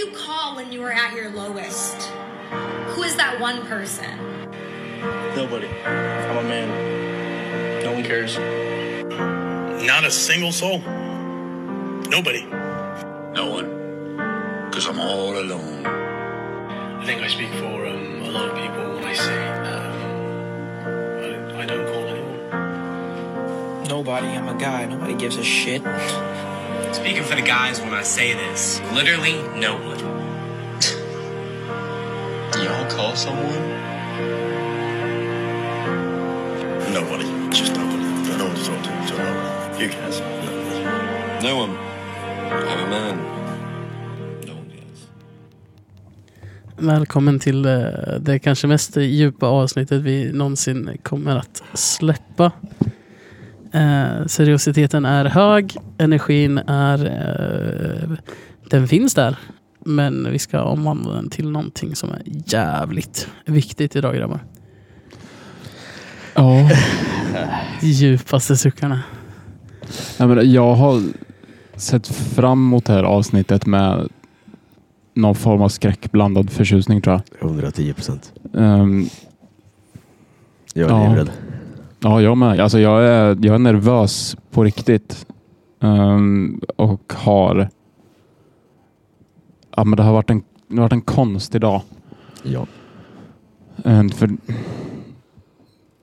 you call when you are at your lowest? Who is that one person? Nobody. I'm a man. No one cares. Not a single soul. Nobody. No one. Because I'm all alone. I think I speak for um, a lot of people when I say um, I, I don't call anyone. Nobody. I'm a guy. Nobody gives a shit. Speaking for the guys when I say this, literally no one. Do y'all call someone? Nobody. Just nobody. I know what to talk to, so nobody. You guys. Nobody. No one. I'm a man. No one cares. Välkommen till eh, det kanske mest djupa avsnittet vi någonsin kommer att släppa. Eh, seriositeten är hög, energin är... Eh, den finns där. Men vi ska omvandla den till någonting som är jävligt viktigt idag grabbar. Ja, Djupaste suckarna. jag, menar, jag har sett fram emot det här avsnittet med någon form av skräckblandad förtjusning tror 110 procent. jag. Ehm, Jag är Ja. livrädd. Ja, jag med. Alltså, jag, är, jag är nervös på riktigt. Ehm, och har... Ja, men det har varit en, det har varit en konstig dag. Ja. Ehm, för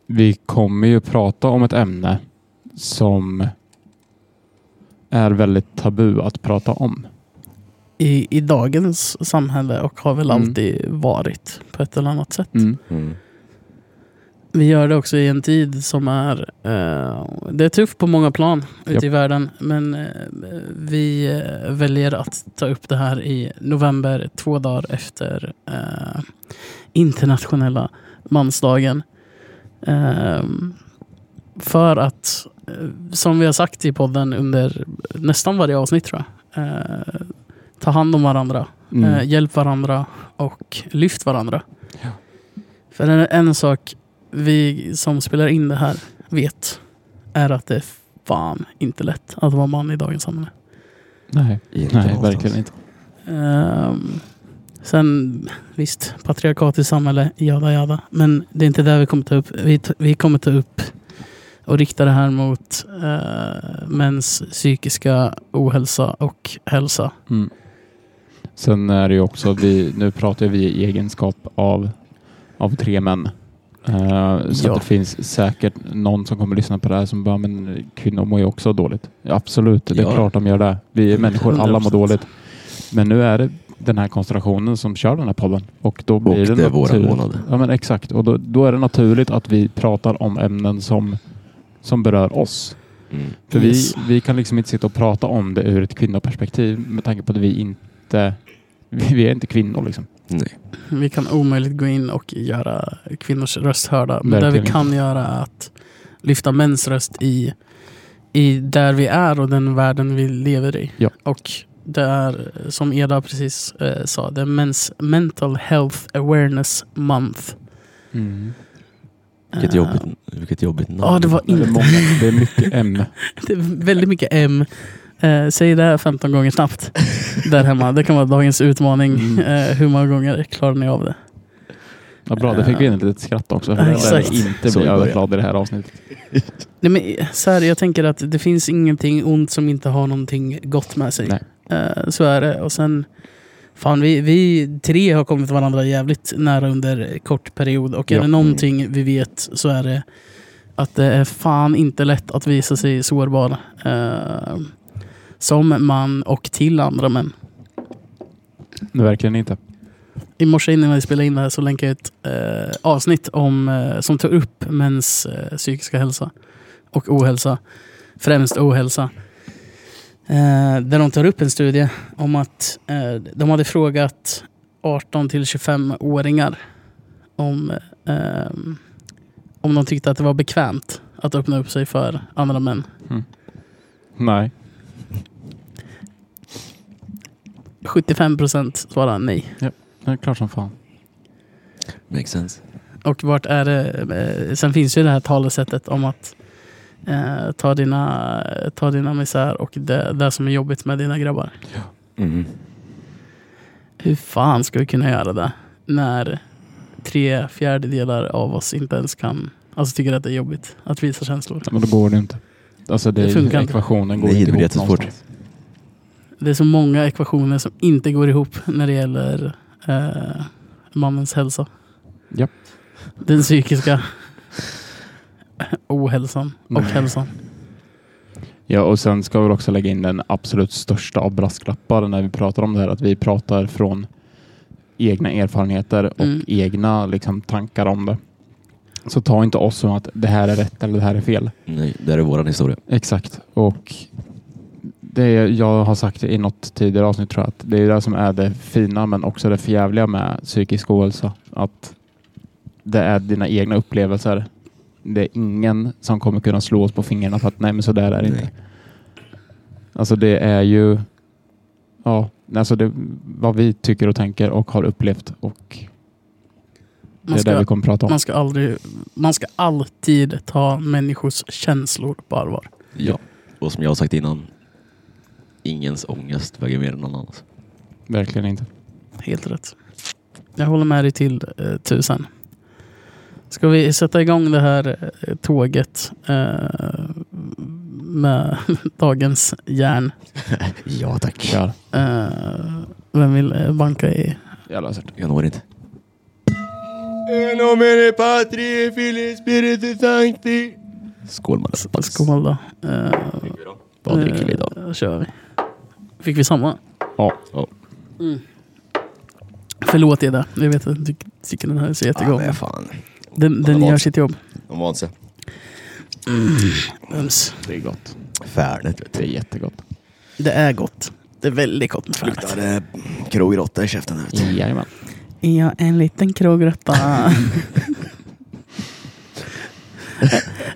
vi kommer ju prata om ett ämne som är väldigt tabu att prata om. I, I dagens samhälle och har väl Mm. alltid varit på ett eller annat sätt. Mm. Mm. Vi gör det också i en tid som är... Eh, det är tufft på många plan ute i världen. Men eh, vi eh, väljer att ta upp det här i november, två dagar efter eh, internationella mansdagen. Eh, för att, eh, som vi har sagt i podden under nästan varje avsnitt tror jag. Eh, ta hand om varandra. Mm. Hjälp varandra och lyft varandra. Ja. För en, en sak vi som spelar in det här vet är att det är fan inte lätt att vara man i dagens samhälle. Nej, Inte nej verkligen inte. Ehm, sen visst, patriarkatiskt samhälle, jada jada. Men det är inte det vi kommer ta upp. Vi, vi kommer ta upp och rikta det här mot uh, mäns psykiska ohälsa och hälsa. Mm. Sen är det ju också, vi, nu pratar vi i egenskap av, av tre män. Eh, så Ja. att det finns säkert någon som kommer lyssna på det här som bara, men kvinnor mår ju också dåligt. Ja, absolut, det är Ja. klart de gör det. Vi är människor, alla mår 100%. dåligt. Men nu är det den här konstellationen som kör den här podden. Och då blir Och det, det är våran naturligt- månad. Ja men exakt. Och då, då är det naturligt att vi pratar om ämnen som, som berör oss. Mm. För Yes. vi, vi kan liksom inte sitta och prata om det ur ett kvinnoperspektiv med tanke på att vi inte vi vi är inte kvinnor liksom. Nej. Vi kan omöjligt gå in och göra kvinnors röst hörda. Men det Verkligen vi kan göra är att lyfta mäns röst i, i där vi är och den världen vi lever i. Ja. Och det är som Eda precis eh, sa, det är Men's Mental Health Awareness Month. Vilket, Eh, jobbigt, vilket jobbigt namn. Ja, det var Det är, inte... många, det är mycket M. Det är väldigt mycket M. Eh, säg det 15 gånger snabbt där hemma. Det kan vara dagens utmaning. Mm. Eh, hur många gånger klarar ni av det? Ja, bra, det fick vi in ett litet skratt också. För exakt. inte Så bli överglad i det här avsnittet. Nej, men, så här, jag tänker att det finns ingenting ont som inte har någonting gott med sig. Nej. Eh, så är det. Och sen, fan, vi, vi tre har kommit varandra jävligt nära under kort period. Och är Ja. det någonting vi vet så är det att det är fan inte lätt att visa sig sårbar. eh, som man och till andra män. Nej, verkligen inte. I morse innan vi spelade in det här så länkade jag ett eh, avsnitt om, eh, som tar upp mäns eh, psykiska hälsa och ohälsa. Främst ohälsa. Eh, där de tar upp en studie om att eh, de hade frågat 18 till 25-åringar om, eh, om de tyckte att det var bekvämt att öppna upp sig för andra män. Nej. 75 procent svarade nej. Det är klart som fan. Makes sense. Och vart är det? eh, Sen finns ju det här talesättet om att eh, ta, dina, ta dina misär och det, det som är jobbigt med dina grabbar. Mm. Hur fan ska vi kunna göra det när tre fjärdedelar av oss inte ens kan, alltså tycker att det är jobbigt att visa känslor. Men då går det inte. Alltså det, Det funkar inte. ekvationen går Nej, inte det ihop jättesvårt. någonstans. Det är så många ekvationer som inte går ihop när det gäller eh, mannens hälsa. Japp. Den psykiska ohälsan och Nej. hälsan. Ja, och sen ska vi också lägga in den absolut största av brasklappar när vi pratar om det här. Att vi pratar från egna erfarenheter och Mm. egna liksom, tankar om det. Så ta inte oss som att det här är rätt eller det här är fel. Nej, det här är våran historia. Exakt. Och det är, jag har sagt i något tidigare avsnitt tror jag, att det är det som är det fina men också det förjävliga med psykisk ohälsa. Att det är dina egna upplevelser. Det är ingen som kommer kunna slå oss på fingrarna för att nej men så där är det inte. Alltså det är ju ja, alltså det, vad vi tycker och tänker och har upplevt och det Man är det vi ska, kommer prata om. man, ska aldrig, man ska alltid ta människors känslor på allvar. Ja. Och som jag har sagt innan, ingens ångest väger mer än någon annans. Verkligen inte. Helt rätt. Jag håller med dig till eh, tusen. Ska vi sätta igång det här eh, tåget eh, med dagens järn? Ja tack. Kör. Eh, vem vill eh, banka i? Jag löser det. Jag når inte. Skål motherfuckers. Skål då. Eh, Vad dricker vi idag? eh, kör vi. Fick vi samma? Ja. Ja. Förlåt Eda. Jag vet att du tycker den här är så jättegod. men fan. den den vad- gör sitt jobb. De vant sig. Öms. Det är gott. Färdigt vet Det är jättegott. Det är gott. Det är väldigt gott med färdigt. Luktade krogrotta i käften. Vet du. Jajamän. Ja, en liten krogråtta.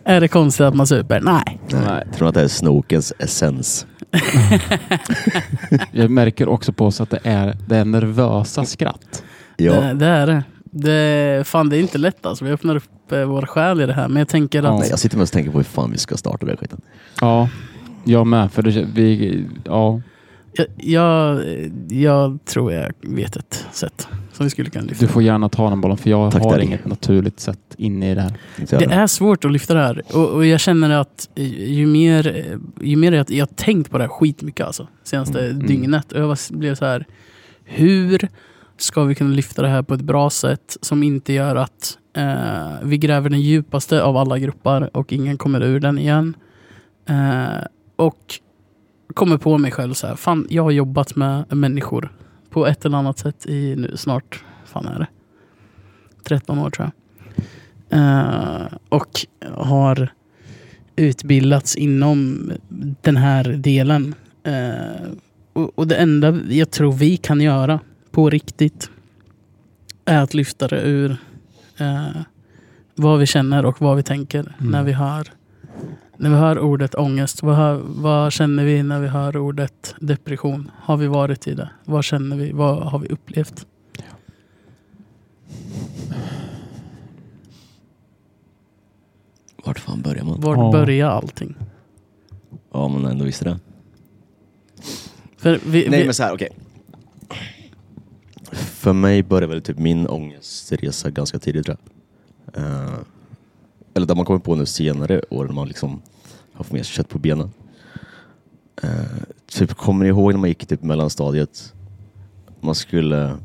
är det konstigt att man super? Nej. Nej. Tror att det är snokens essens? Jag märker också på oss att det är, det är nervösa skratt. Ja. Det, det är det. det. Fan, det är inte lätt alltså. Vi öppnar upp eh, vår själ i det här. Men jag tänker att Nej, jag sitter mest och tänker på hur fan vi ska starta den här skiten. Ja, jag med. För det, vi, ja, jag, jag, jag tror jag vet ett sätt som vi skulle kunna lyfta. du får gärna ta den bollen för jag Tack, har Daddy. inget naturligt sätt inne i det här. Det är svårt att lyfta det här. Och, och jag känner att ju mer, ju mer jag, jag har tänkt på det här skitmycket alltså, senaste Mm. dygnet. Och jag blev så här, hur ska vi kunna lyfta det här på ett bra sätt som inte gör att eh, vi gräver den djupaste av alla grupper och ingen kommer ur den igen. Eh, och kommer på mig själv så här, fan jag har jobbat med människor på ett eller annat sätt i nu snart, fan är det? 13 år tror jag. Eh, och har utbildats inom den här delen. Eh, och, och det enda jag tror vi kan göra på riktigt är att lyfta det ur eh, vad vi känner och vad vi tänker Mm. när vi hör när vi hör ordet ångest. Vad, hör, vad känner vi när vi hör ordet depression? Har vi varit i det? Vad känner vi? Vad har vi upplevt? Vart fan börjar man? Vart Ja. börjar allting? Ja, men ändå visste det. För vi, Nej vi, men så här, okej. För mig började väl typ min ångestresa ganska tidigt tror jag. Eh, eller där man kommer på nu senare år när man liksom har fått mer kött på benen. Eh, typ kommer ni ihåg när man gick typ mellanstadiet? Man skulle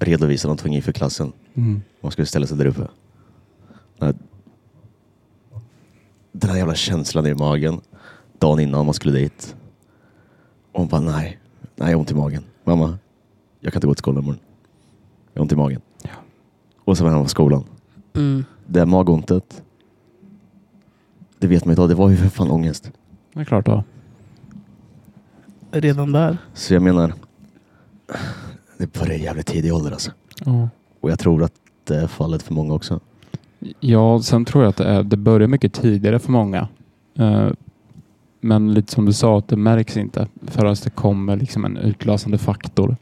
redovisa någonting inför klassen. Mm. Man skulle ställa sig där uppe. Den här- Den här jävla känslan i magen dagen innan man skulle dit. Och hon bara nej, nej jag har ont i magen. Mamma, jag kan inte gå till skolan imorgon. Jag har ont i magen. Och så var hemma på skolan. mm, Det magontet, det vet man idag, det var ju för fan ångest. Det är klart då. redan där. Så jag menar, det börjar i jävligt tidig ålder alltså. Ja. Och jag tror att det är fallet för många också. Ja, sen tror jag att det, är, det börjar mycket tidigare för många. Eh, men lite som du sa, att det märks inte förrän det kommer liksom en utlösande faktor.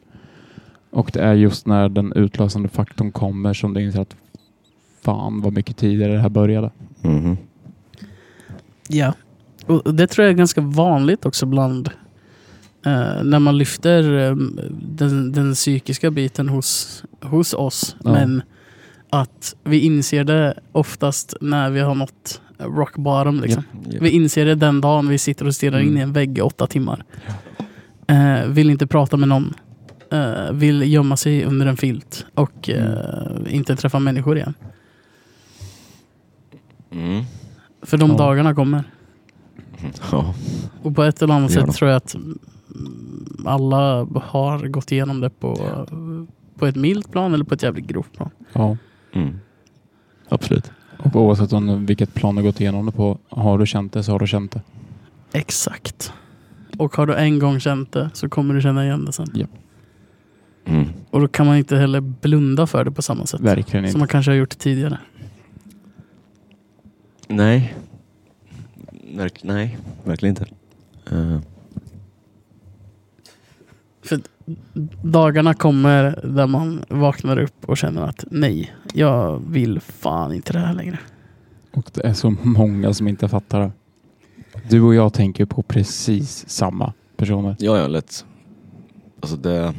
Och det är just när den utlösande faktorn kommer som du inser att fan vad mycket tidigare det här började. Mhm. Ja. Och det tror jag är ganska vanligt också bland eh, när man lyfter eh, den, den psykiska biten hos, hos oss. Ja. Men att vi inser det oftast när vi har nått rock bottom. Liksom. Japp. Vi inser det den dagen vi sitter och stirrar in Mm. i en vägg i åtta timmar. Eh, vill inte prata med någon. Eh, vill gömma sig under en filt och eh, inte träffa människor igen. Mm. För de Ja. dagarna kommer. Ja. Och på ett eller annat sätt tror jag att alla har gått igenom det på, på ett milt plan eller på ett jävligt grovt plan. Ja. Mm. Absolut. Och oavsett om vilket plan du gått igenom det på, har du känt det så har du känt det. Exakt. Och har du en gång känt det så kommer du känna igen det sen. Mm. Och då kan man inte heller blunda för det på samma sätt. Verkligen inte. Som man kanske har gjort tidigare. Nej. Verk, nej, verkligen inte. Eh, För dagarna kommer där man vaknar upp och känner att nej, jag vill fan inte det här längre. Och det är så många som inte fattar det. Du och jag tänker på precis samma personer. ja, ja, lätt. Alltså det...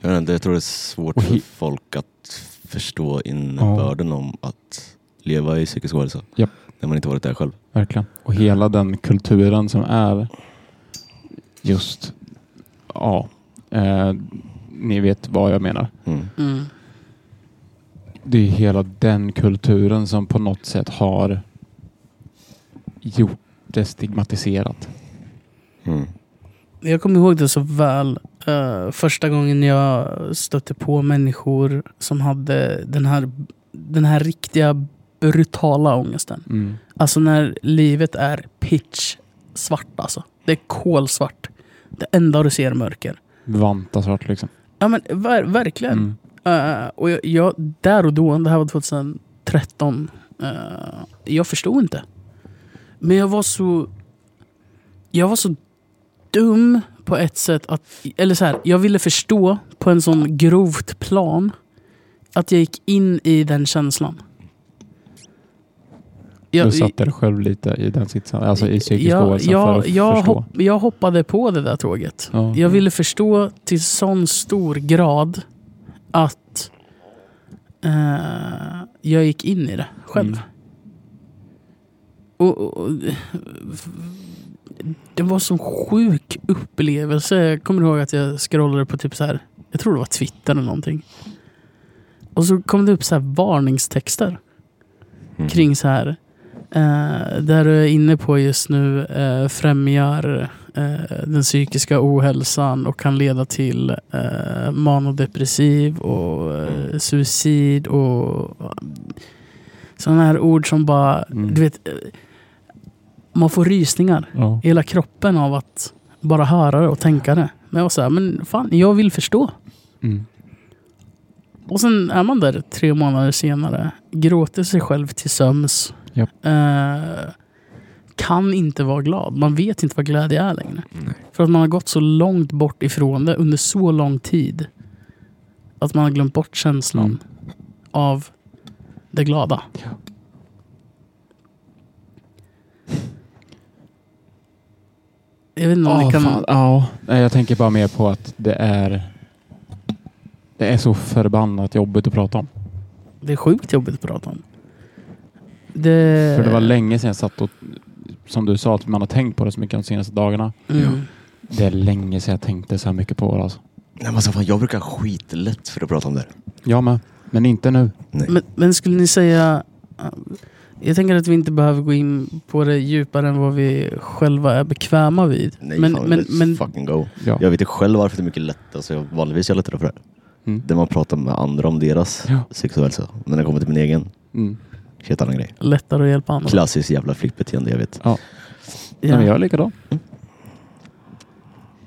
Jag, vet inte, jag tror det är svårt för folk att förstå innebörden om att leva i psykisk ohälsa. Japp. När man inte varit där själv. Verkligen. Och hela den kulturen som är just, ja, eh, ni vet vad jag menar. Mm. Mm. Det är hela den kulturen som på något sätt har gjort det stigmatiserat. Mm. Jag kommer ihåg det så väl. Eh, första gången jag stötte på människor som hade den här, den här riktiga brutala ångesten. Mm. Alltså när livet är pitch svart alltså. Det är kolsvart. Det enda du ser är mörker. Vantasvart liksom. Ja men ver verkligen. Mm. Eh, och jag, jag, där och då, det här var 2013. eh, jag förstod inte. Men jag var så... Jag var så dum på ett sätt att... Eller så här, jag ville förstå på en sån grovt plan att jag gick in i den känslan. Jag, du satte dig själv lite i den sitsen, alltså i psykisk jag, ohälsa för jag, att jag, förstå. hopp, jag hoppade på det där tåget. Ja. Jag ville förstå till sån stor grad att eh, jag gick in i det själv. Mm. Och, och, det var så sjuk upplevelse. Jag kommer ihåg att jag scrollade på typ så här, jag tror det var Twitter eller någonting. Och så kom det upp så här varningstexter Mm. kring så här. Eh, där du är inne på just nu eh, främjar eh, den psykiska ohälsan och kan leda till eh, manodepressiv och eh, suicid och sådana här ord som bara, Mm. du vet, eh, man får rysningar Ja. i hela kroppen av att bara höra det och tänka det. Men jag var så här, men fan, jag vill förstå. Mm. Och sen är man där tre månader senare, gråter sig själv till söms. Japp. Eh, kan inte vara glad. Man vet inte vad glädje är längre. För att man har gått så långt bort ifrån det under så lång tid. Att man har glömt bort känslan Mm. av det glada. Jag vet inte om Ja, ni kan... fan, ja. Nej, jag tänker bara mer på att det är det är så förbannat jobbigt att prata om. Det är sjukt jobbigt att prata om. Det... För det var länge sedan jag satt och, som du sa, att man har tänkt på det så mycket de senaste dagarna. Mm. Det är länge sedan jag tänkte så här mycket på det. Alltså. Nej, men alltså, fan, jag brukar skitlätt för att prata om det. Jag med, men inte nu. Men, men skulle ni säga... Jag tänker att vi inte behöver gå in på det djupare än vad vi själva är bekväma vid. Nej, men, fan, men, let's men, fucking go. Ja. Jag vet ju själv varför det är mycket lättare. Alltså, jag, vanligtvis är jag lättare för det. Mm. Där man pratar med andra om deras Ja. ohälsa. Men när det kommer till min egen, Mm. helt annan grej. lättare att hjälpa andra. Klassiskt jävla flippbeteende, jag vet. Ja. Ja. Nej, men jag är likadan.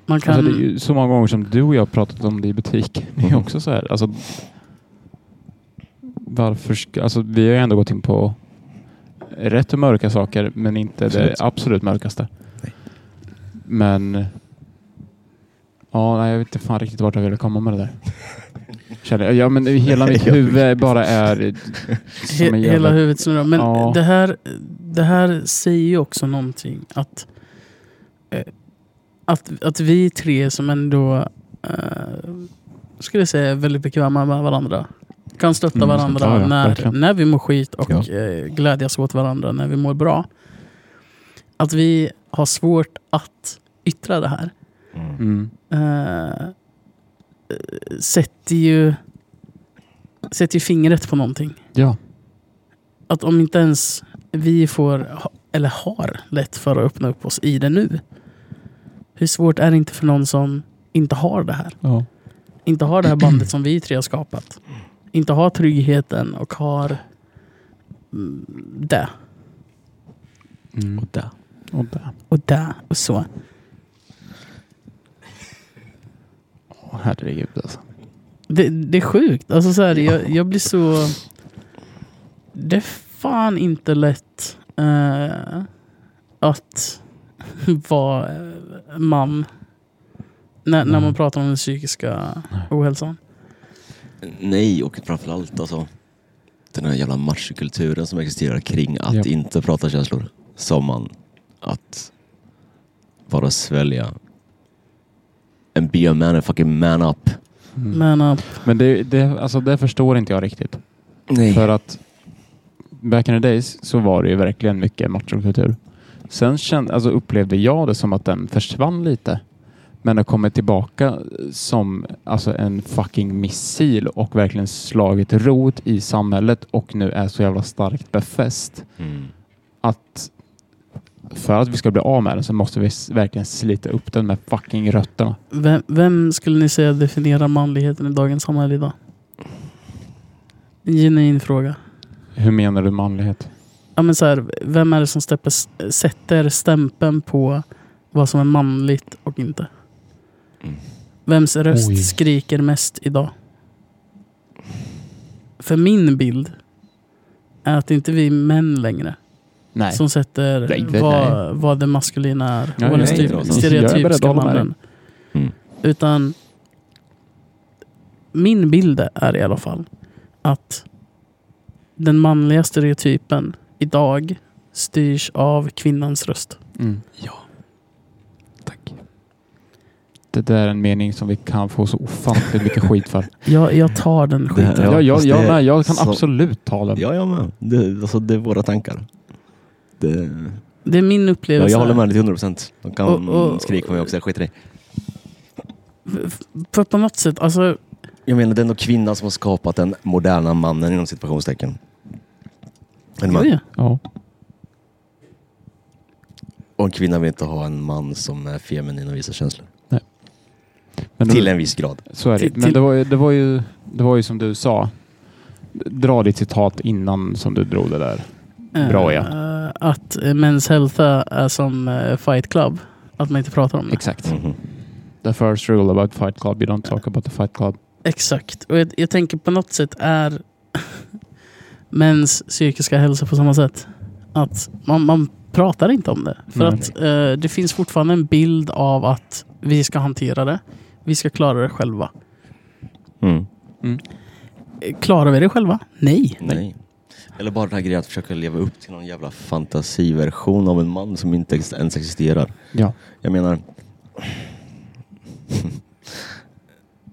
Man kan... Alltså, det är ju så många gånger som du och jag har pratat om det i butik. Det är Mhm. också så här. Alltså, varför ska, alltså, vi har ju ändå gått in på rätt och mörka saker, men inte Absolut. det absolut mörkaste. Nej. Men ja, nej, jag vet inte fan riktigt vart jag ville komma med det där. Ja, men hela mitt huvud bara är som He en hela huvudet snurrar. Men Ja. det, här, det här säger ju också någonting att eh, att, att vi tre som ändå eh, skulle jag säga är väldigt bekväma med varandra kan stötta Mm, varandra ja, ja, när, verkligen. när vi mår skit och Ja. eh, glädjas åt varandra när vi mår bra. Att vi har svårt att yttra det här Mm. eh, sätter ju sätter ju fingret på någonting. Ja. Att om inte ens vi får, eller har lätt för att öppna upp oss i det nu. Hur svårt är det inte för någon som inte har det här? ja. Inte har det här bandet som vi tre har skapat. Inte har tryggheten och har mm, det Mm. Och där. Och där. och det och så. Åh, herregud alltså. Det, det är sjukt. Alltså så här, jag, jag blir så... Det är fan inte lätt eh, att vara eh, man när, när man Nej. pratar om den psykiska ohälsan. Nej, och framförallt alltså den här jävla machokulturen som existerar kring att Japp. inte prata känslor. Som man att bara svälja. And be a man and fucking man up. Mm. Men uh, Men det, det, alltså det förstår inte jag riktigt. Nej. För att back in the days så var det ju verkligen mycket machokultur. Sen kände, alltså upplevde jag det som att den försvann lite. Men har kommit tillbaka som alltså en fucking missil och verkligen slagit rot i samhället och nu är så jävla starkt befäst Mm. att för att vi ska bli av med den så måste vi verkligen slita upp den med fucking rötterna. vem, vem skulle ni säga definierar manligheten i dagens samhälle idag? En genuin fråga. Hur menar du manlighet? Ja, men så här, vem är det som stäpper, sätter stämpeln på vad som är manligt och inte? Vems röst Oj. skriker mest idag? För min bild är att det inte är vi män längre Nej. som sätter Nej, det- vad, vad det maskulina är. Ja, vad den nej, styr- jag är stereotypiska beredd att hålla med dig. mannen. Mm. Utan min bild är i alla fall att den manliga stereotypen idag styrs av kvinnans röst. Mm. Ja. Det där är en mening som vi kan få så ofantligt mycket skit för. Jag, jag tar den skiten. Ja, Ja, jag, jag, med, jag kan så- absolut ta den. Ja, jag med. Det, alltså, det är våra tankar. Det, Det är min ja, upplevelse. jag håller med dig till 100 procent. De kan Och- och- skrika på mig också, jag skiter i För på något sätt, alltså, Jag menar, det är ändå kvinnan som har skapat den moderna mannen inom situationstecken. En man. ja, ja. Ja. Och en kvinna vill inte ha en man som är feminin och visar känslor. Men Till då- en viss grad. Så är det. Men det var, ju, det, var ju, det var ju som du sa. Dra ditt citat innan som du drog det där. Bra, ja. Eh, att Men's Health är som eh, Fight Club. Att man inte pratar om det. Exakt. Mhm. The first rule about fight club, you don't talk about the fight club. Exakt. Och jag, jag tänker på något sätt är mäns psykiska hälsa på samma sätt. Att man, man pratar inte om det. För Nej. att eh, det finns fortfarande en bild av att vi ska hantera det. Vi ska klara det själva. Mm. Eh, Klarar vi det själva? Nej. Nej. Eller bara den här grejen att försöka leva upp till någon jävla fantasiversion av en man som inte ens existerar. Ja. Jag menar...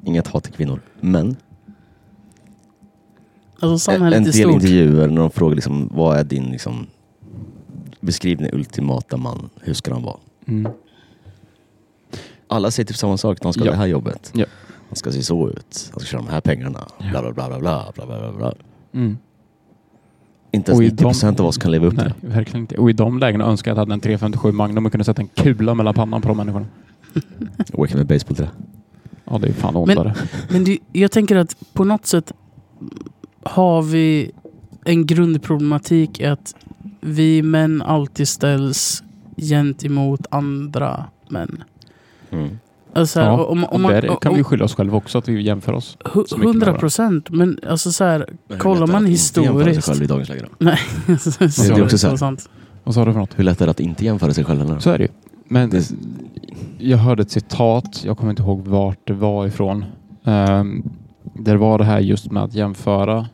Inget hat till kvinnor. Men Alltså en samhället del stort. intervjuer när de frågar liksom, vad är din liksom, beskriv din ultimata man. Hur ska han vara? Mm alla säger typ samma sak. De ska ha ja. det här jobbet. Ja. De ska se så ut. Man ska tjäna de här pengarna. Ja. Bla, bla, bla, bla, bla, bla, bla, bla. Mm. Inte ens 90 procent av oss kan leva upp nej, till det. Verkligen inte. Och i de lägena önskar jag att jag hade en 357 Magnum och kunde sätta en kula mellan pannan på de människorna. Åka med baseboll till det. Ja, det är fan ondare. Men, men du, jag tänker att på något sätt har vi en grundproblematik i att vi män alltid ställs gentemot andra män. Mm. Alltså, Ja, om, och om man, där kan vi skylla oss själva också att vi jämför oss. så mycket med Hundra varandra. procent. Men alltså så här, Men kollar lätt är man det att inte jämföra sig historiskt. själv i dagens läge då? Nej, Det är också så här. sant. Vad sa du för något? Hur lätt är det att inte jämföra sig själv? Eller? Så är det ju. Men Det- jag hörde ett citat, jag kommer inte ihåg vart det var ifrån. Um, där var det här just med att jämföra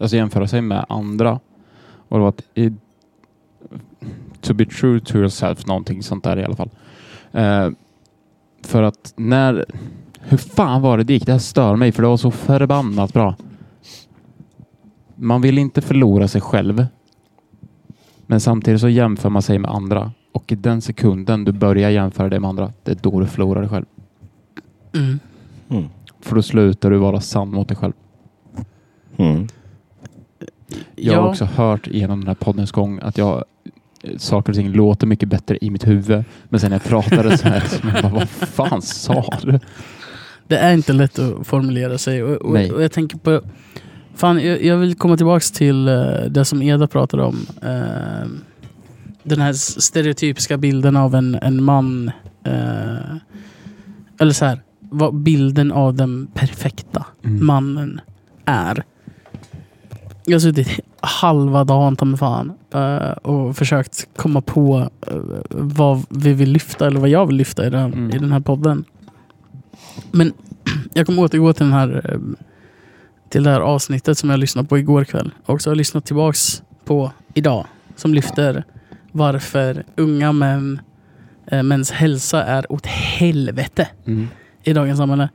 alltså jämföra sig med andra. Och det var att i, to be true to yourself, någonting sånt där i alla fall. Eh, för att när... Hur fan var det det gick? Det här stör mig för det var så förbannat bra. Man vill inte förlora sig själv. Men samtidigt så jämför man sig med andra. Och i den sekunden du börjar jämföra dig med andra, det är då du förlorar dig själv. Mm. Mm. För då slutar du vara sann mot dig själv. Mm. Jag har Ja. också hört genom den här poddens gång att jag saker och ting låter mycket bättre i mitt huvud. Men sen när jag pratade så här, så jag bara, vad fan sa du? Det är inte lätt att formulera sig. Och, och, och jag tänker på... Fan, jag, jag vill komma tillbaks till eh, det som Eda pratade om. Eh, den här stereotypiska bilden av en, en man. eh, eller så här, vad bilden av den perfekta Mm. mannen är. Jag har suttit halva dagen ta mig fan eh, och försökt komma på eh, vad vi vill lyfta eller vad jag vill lyfta i den, Mm. i den här podden. Men jag kommer återgå till den här eh, till det här avsnittet som jag lyssnade på igår kväll. Och så har jag lyssnat tillbaks på idag. Som lyfter varför unga män, eh, mäns hälsa är åt helvete Mm. i dagens samhälle.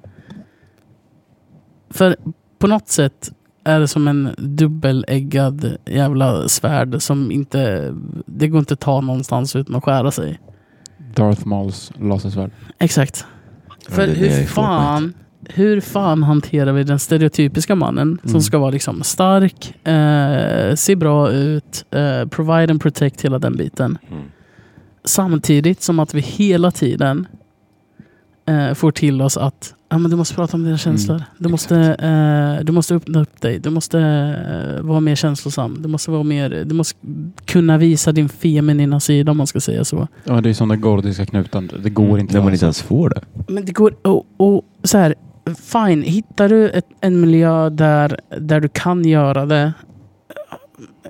För på något sätt är det som en dubbeläggad jävla svärd som inte... Det går inte att ta någonstans utan att skära sig. Darth Mauls lasersvärd. Exakt. Ja, För det är det hur fan, hur fan hanterar vi den stereotypiska mannen som Mm. ska vara liksom stark, eh, se bra ut, eh, provide and protect hela den biten. Mm. Samtidigt som att vi hela tiden eh, får till oss att ja, men du måste prata om dina känslor. Du, måste, eh, du måste öppna upp dig. Du måste eh, vara mer känslosam. Du måste, vara mer, du måste kunna visa din feminina sida om man ska säga så. Ja, det är som den gordiska knuten. Det går Mm. inte. När man inte ens får det. Men det går och, och så här, fine, hittar du ett, en miljö där, där du kan göra det.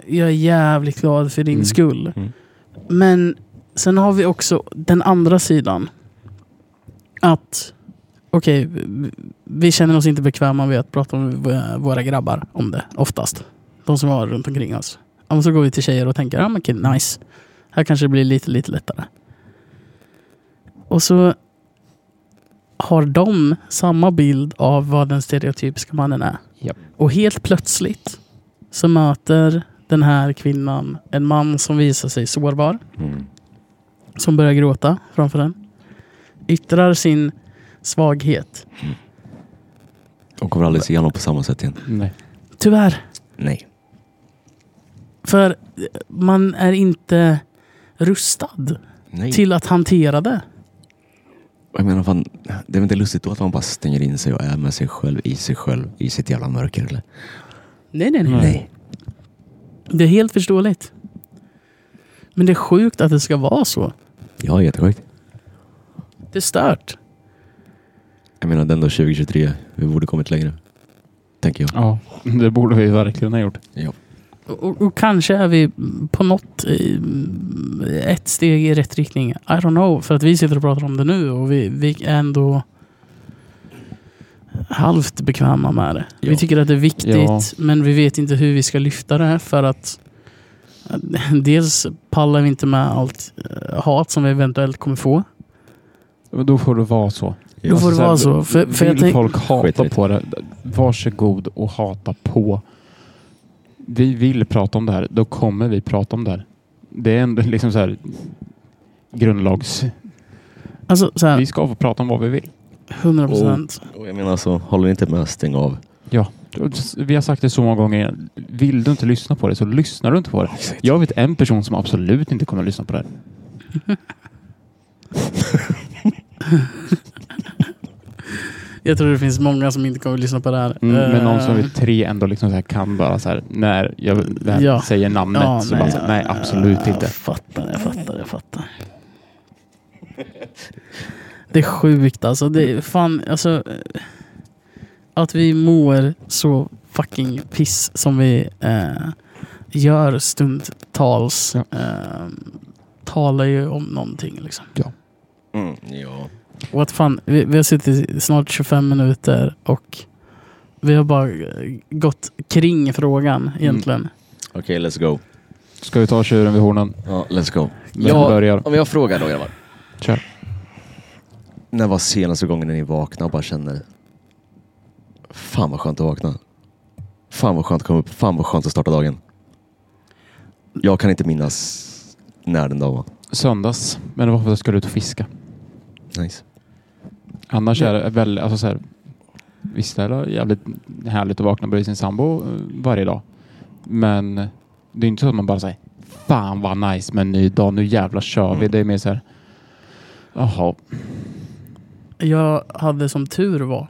Jag är jävligt glad för din Mm. skull. Mm. Men sen har vi också den andra sidan. Att okej, vi- vi känner oss inte bekväma med att prata med våra- grabbar om det oftast. De som har runt omkring oss. Men så går vi till tjejer och tänker, ja men okej, nice. Här kanske det blir lite, lite lättare. Och så har de samma bild av vad den stereotypiska mannen är. Japp. Och helt plötsligt så möter den här kvinnan en man som visar sig sårbar. Mm. Som börjar gråta framför den. Yttrar sin svaghet. De kommer aldrig se honom på samma sätt igen. Nej. Tyvärr. Nej. För eh, man är inte rustad Nej. till att hantera det. Jag menar, fan, det är väl inte lustigt då att man bara stänger in sig och är med sig själv i sig själv i sitt jävla mörker eller? Nej, nej, nej. Nej. Det är helt förståeligt. Men det är sjukt att det ska vara så. Ja, jättesjukt. Det är stört. Jag menar, den då 2023. Vi borde kommit längre. Tänker jag. Ja, det borde vi verkligen ha gjort. Ja. Och, och, kanske är vi på något i, ett steg i rätt riktning. I don't know. För att vi sitter och pratar om det nu och vi, vi är ändå halvt bekväma med det. Vi Ja. tycker att det är viktigt Ja. men vi vet inte hur vi ska lyfta det för att eh, dels pallar vi inte med allt eh, hat som vi eventuellt kommer få. Men då får det vara så. Då får det vara så. För, för jag Vill tänk, folk hata på det, varsågod och hata på. Vi vill prata om det här, då kommer vi prata om det här. Det är ändå liksom så här grundlags... alltså så här, Vi ska få prata om vad vi vill. 100 procent. Och jag menar så, håller ni inte med, stäng av. Ja, vi har sagt det så många gånger. Vill du inte lyssna på det så lyssnar du inte på det. Jag vet en person som absolut inte kommer att lyssna på det här. Jag tror det finns många som inte kommer att lyssna på det här. Mm, men någon som Eh, vi tre ändå liksom så här kan bara så här, när jag Ja. säger namnet Ja, så bara så här, nej absolut Jag inte. fattar, jag fattar, jag fattar. Det är sjukt alltså. Det är fan, alltså. eh, Att vi mår så fucking piss som vi eh, gör stundtals. Ja. Eh, talar ju om någonting liksom. Mm, ja. Och att fan, vi, vi har suttit snart 25 minuter och vi har bara gått kring frågan egentligen. Okej, let's go. Ska vi ta tjuren vid hornen? Ja, let's go. Vem Ja. börjar? Om jag frågar då grabbar. Kör. När var senaste gången ni vaknade och bara känner Fan vad skönt att vakna. Fan vad skönt att komma upp. Fan vad skönt att starta dagen. Jag kan inte minnas när den dagen var. Söndags, men det var för att jag skulle ut och fiska. Nice. Annars är det väl, alltså så här, visst är det jävligt härligt att vakna bredvid sin sambo eh, varje dag. Men det är inte så att man bara säger Fan vad nice med en ny dag, nu jävlar kör vi. Det är mer så här, jaha, Jag hade som tur var,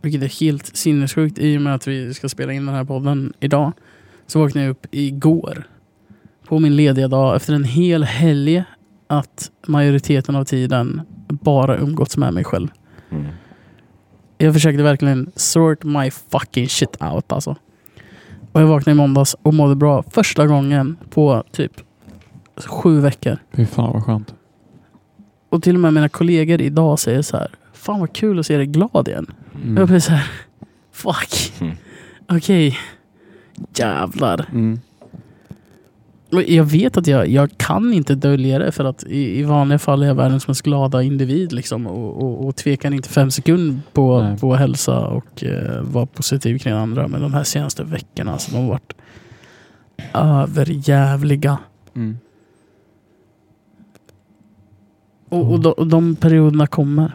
vilket är helt sinnessjukt i och med att vi ska spela in den här podden idag, så vaknade jag upp igår på min lediga dag efter en hel helg att majoriteten av tiden bara umgåtts med mig själv. Mm. Jag försökte verkligen sort my fucking shit out alltså. Och jag vaknade i måndags och mådde bra första gången på typ sju veckor. fy fan vad skönt. Och till och med mina kollegor idag säger så här. Fan vad kul att se dig glad igen. Mm. Jag blir så här. Fuck. Mm. Okej. Jävlar. Mm. Jag vet att jag, jag kan inte dölja det för att i, i vanliga fall är jag världens mest glada individ liksom och, och, och tvekar inte fem sekunder på, Nej. på hälsa och eh, vara positiv kring andra. Men de här senaste veckorna alltså, de har varit överjävliga. Mm. Och, och, de, och de perioderna kommer.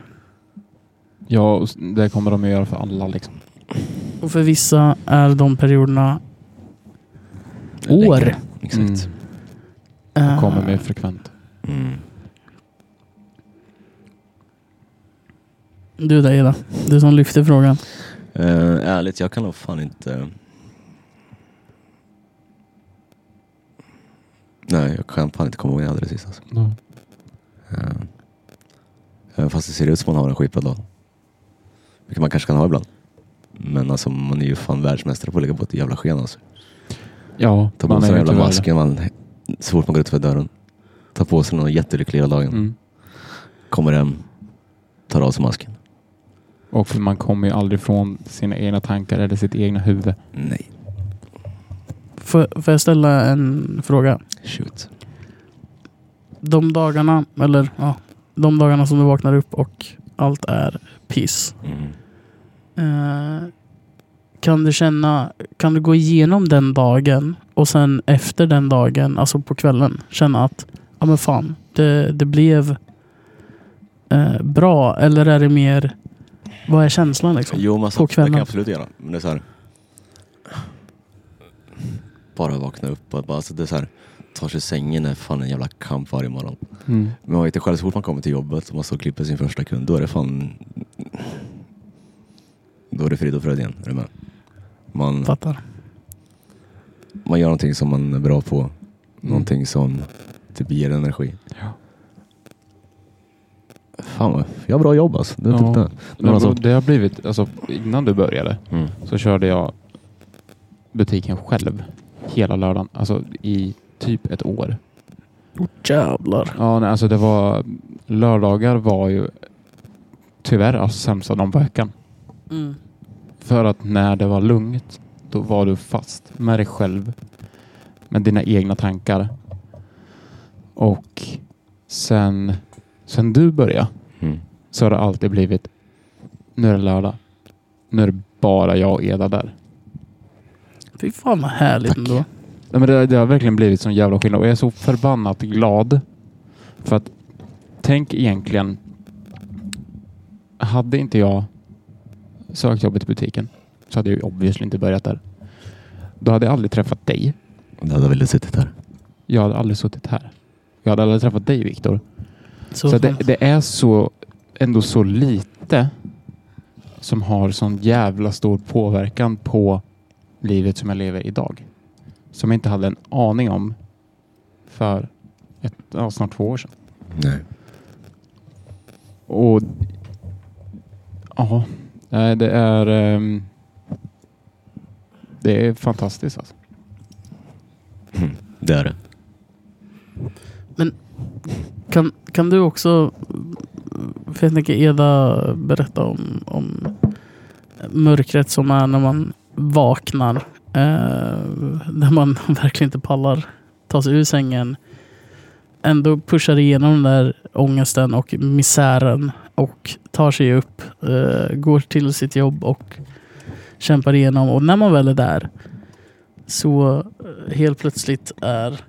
Ja, det kommer de att göra för alla liksom. Och för vissa är de perioderna år. Längre. Exakt. Mm. Eh, Kommer mer frekvent. Mm. Du där Ida, du som lyfter frågan. Eh, ärligt, jag kan nog fan inte... Nej, jag kan fan inte komma ihåg när jag hade det sist. Alltså. Eh, Även fast det ser ut som man har en skitbra dag. Vilket man kanske kan ha ibland. Men alltså man är ju fan världsmästare på att lägga på ett jävla sken alltså. Ja, Ta på man sig är den jävla tyvärr- masken man, så fort man går ut för dörren. Ta på sig någon jättelycklig hela dagen. Mm. Kommer hem, tar av sig masken. Och man kommer ju aldrig från sina egna tankar eller sitt egna huvud. Nej. Får, får jag ställa en fråga? Shoot. De dagarna, eller ja, de dagarna som du vaknar upp och allt är piss. Mm. Eh, kan du känna, kan du gå igenom den dagen och sen efter den dagen, alltså på kvällen, känna att ja men fan, det, det blev eh, bra. Eller är det mer, vad är känslan liksom? Jo, men alltså, På det kan kvällen. jag absolut göra. Men det är så här. Bara vakna upp och bara, alltså, det är så här. Tar sig sängen är fan en jävla kamp varje morgon. Mm. Men man vet ju själv, så fort man kommer till jobbet och man står och klipper sin första kund, då är det fan... Då är det frid och fröjd igen. Är du med? Man, Fattar. man gör någonting som man är bra på. Någonting som typ ger energi. Ja. Fan vad, jag har bra jobb alltså. Det är Ja. typ det. Men Men alltså, Det har blivit, alltså innan du började mm. så körde jag butiken själv hela lördagen. Alltså i typ ett år. Oh, jävlar. Ja, nej, alltså det var lördagar var ju tyvärr alltså sämsta dagen på veckan. Mm. För att när det var lugnt, då var du fast med dig själv. Med dina egna tankar. Och sen, sen du började Mm. så har det alltid blivit nu är det lördag. Nu är det bara jag och Eda där. Fy fan vad härligt Tack. ändå. Nej, men det, det har verkligen blivit sån jävla skillnad och jag är så förbannat glad. För att tänk egentligen. Hade inte jag sökt jobbet i butiken så hade jag ju obviously inte börjat där. Då hade jag aldrig träffat dig. Det hade väl suttit här. Jag hade aldrig suttit här. Jag hade aldrig träffat dig Viktor. Så, Så det, det är så ändå så lite som har sån jävla stor påverkan på livet som jag lever idag. Som jag inte hade en aning om för ett, ja, snart två år sedan. Nej. Och ja, nej, det är ehm, det är fantastiskt alltså. Mm. Det är det. kan, kan du också, för jag tänker Eda berätta om, om mörkret som är när man vaknar. Eh, när man verkligen inte pallar ta sig ur sängen. ändå pushar igenom den där ångesten och misären och tar sig upp, eh, går till sitt jobb och kämpar igenom. Och när man väl är där så eh, helt plötsligt är,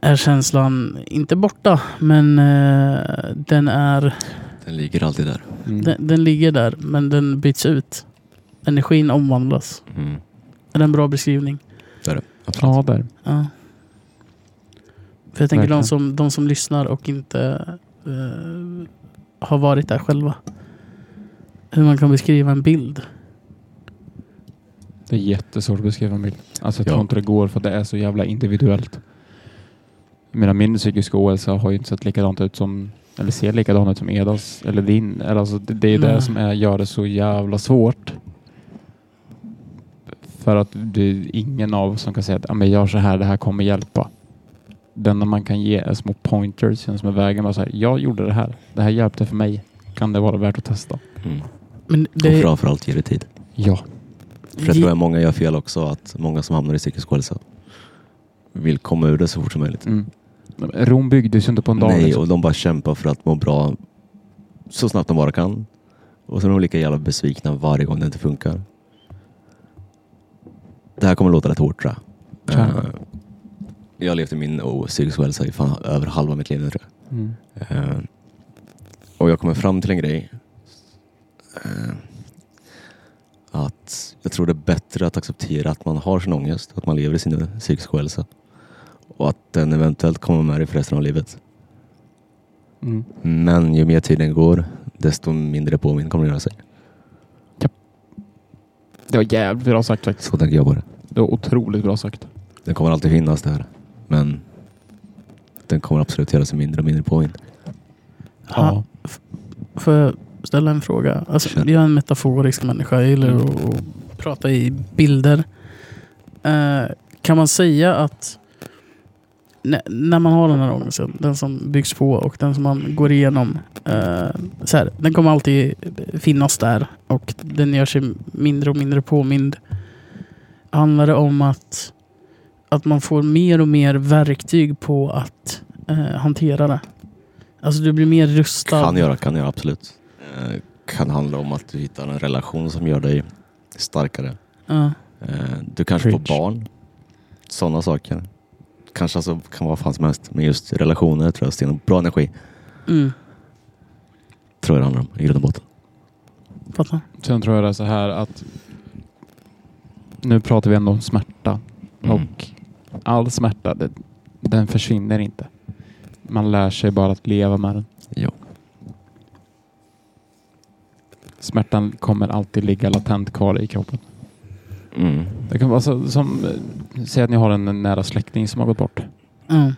är känslan inte borta, men eh, den är Den ligger alltid där. Mm. den, den ligger där, men den byts ut. Energin omvandlas. Mm. Är det en bra beskrivning? Det är det. Absolut. Ja, där. Ja. För jag tänker de som, de som lyssnar och inte eh, har varit där själva. Hur man kan beskriva en bild. Det är jättesvårt att beskriva en bild. Alltså jag Ja. tror inte det går för att det är så jävla individuellt. Menar, min psykiska ohälsa har ju inte sett likadant ut som eller ser likadant ut som Edas eller din. Eller Alltså, det, det är Nej. det som är, gör det så jävla svårt. För att det är ingen av oss som kan säga att "Ja, men gör så här, det här kommer hjälpa. Det enda man kan ge är små pointers som är vägen. Bara så här, jag gjorde det här. Det här hjälpte för mig. Kan det vara värt att testa? Mm. Men Och det, framför allt ger det tid. Ja. För jag tror att många gör fel också, att många som hamnar i psykisk ohälsa vill komma ur det så fort som möjligt. Mm. Rom byggdes ju inte på en dag. Nej, liksom. och de bara kämpar för att må bra så snabbt de bara kan. Och så är de lika jävla besvikna varje gång det inte funkar. Det här kommer låta rätt hårt tror jag. Ja. Jag har levt i min oh, psykisk ohälsa i fan över halva mitt liv nu tror jag. Mm. Eh, och jag kommer fram till en grej. Eh, att jag tror det är bättre att acceptera att man har sin ångest, att man lever i sin psykiska ohälsa. Och att den eventuellt kommer med dig för resten av livet. Mm. Men ju mer tiden går, desto mindre påminn kommer det göra sig. Det var jävligt bra sagt faktiskt. Så tänker jag på det. Det var otroligt bra sagt. Den kommer alltid finnas där. Men den kommer absolut göra sig mindre och mindre påminn. ha, f- får jag ställa en fråga? Alltså, jag är en metaforisk människa. Jag gillar att, att prata i bilder. Eh, kan man säga att när, när man har den här ångesten, den som byggs på och den som man går igenom. eh, så här, den kommer alltid finnas där och den gör sig mindre och mindre påmind. Handlar det om att, att man får mer och mer verktyg på att eh, hantera det? Alltså du blir mer rustad. Kan göra, kan göra absolut. Eh, kan handla om att du hittar en relation som gör dig starkare. Ja. Eh, du kanske Preach. får barn. Sådana saker. Kanske alltså kan vara vad fan som helst. Men just relationer tror jag sten bra energi. Mm, Tror jag det handlar om i grund och botten. fattar. Sen tror jag det är så här att nu pratar vi ändå om smärta Mm. och all smärta det, den försvinner inte. Man lär sig bara att leva med den. Jo. Smärtan kommer alltid ligga latent kvar i kroppen. Mm. Det kan vara så, som, säg att ni har en nära släkting som har gått bort. Mm.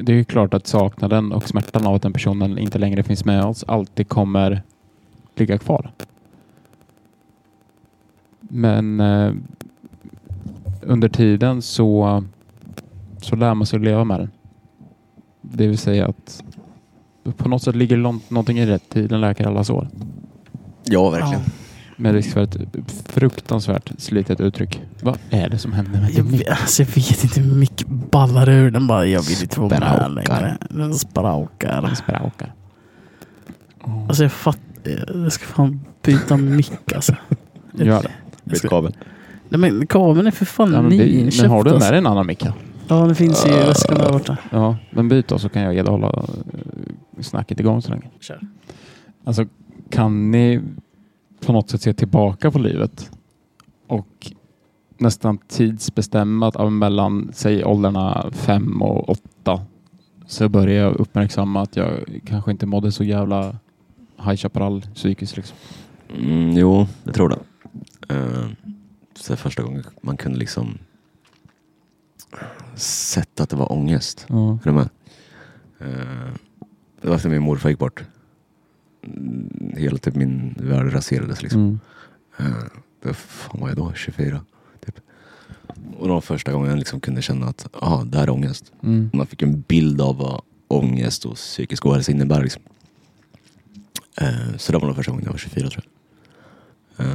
Det är ju klart att saknaden och smärtan av att den personen inte längre finns med oss alltid kommer ligga kvar. Men eh, under tiden så, så lär man sig att leva med den. Det vill säga att på något sätt ligger någonting i rätt tid. Den läker alla sår. Ja, verkligen. Med risk för ett fruktansvärt slitet uttryck. Vad är det som händer med Jag, din vet, alltså, jag vet inte mycket ballar ur den bara. Jag vill inte vara med längre. Den spraukar. spraukar? Alltså jag fattar. Jag ska fan byta mick alltså. Gör det. Byt kabel. Nej men kabeln är för fan Ja, men, nyinköpt. men har du med alltså. dig en annan mick? Ja den finns i väskan där borta. Ja, men byt då så kan jag Eda hålla eh, snacket igång så länge. Kör. Alltså, kan ni på något sätt se tillbaka på livet och nästan tidsbestämma att mellan, säg åldrarna fem och åtta så börjar jag uppmärksamma att jag kanske inte mådde så jävla High Chaparral psykiskt liksom. Mm, jo, jag tror det. Uh, så första gången man kunde liksom sätta att det var ångest. Ja. Är du med? Eh, det var efter min morfar gick bort. Mm, Hela typ min värld raserades liksom. Mm. Uh, vad fan var jag då? 24? Typ. Och det var första gången jag liksom kunde känna att ah, det här är ångest. Mm. Man fick en bild av vad ångest och psykisk ohälsa innebär. Liksom. Eh, så det var nog första gången jag var 24 tror jag. Eh,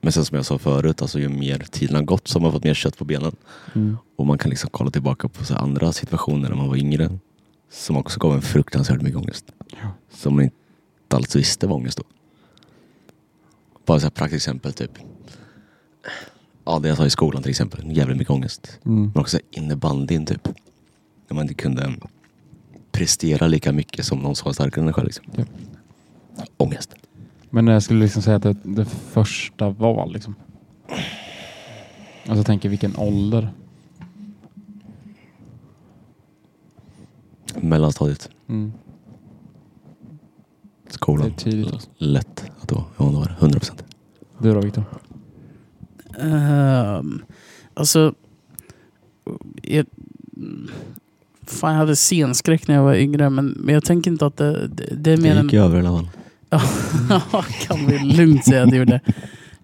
men sen som jag sa förut, alltså ju mer tiden har gått så har man fått mer kött på benen. Mm. Och man kan liksom kolla tillbaka på så andra situationer när man var yngre. Som också gav en fruktansvärt mycket ångest. Ja. Som man inte alls visste var ångest då. Bara så här praktiskt exempel typ. Ja, det jag sa i skolan till exempel. Jävligt mycket ångest. Mm. Men också innebandyn typ. När man inte kunde prestera lika mycket som någon som var starkare än en själv. Liksom. Ja. Ångest. Men jag skulle liksom säga att det, det första var liksom. Alltså jag tänker vilken ålder. Mellanstadiet. Mm. Skolan. Det är tidigt, alltså. Lätt att det var. Ja, det var det. 100 procent. Du då Viktor? Ehm, alltså... Jag, fan, jag hade scenskräck när jag var yngre, men, men jag tänker inte att det, det, det är mer Det gick ju över i alla fall. Ja, kan vi lugnt säga att det gjorde.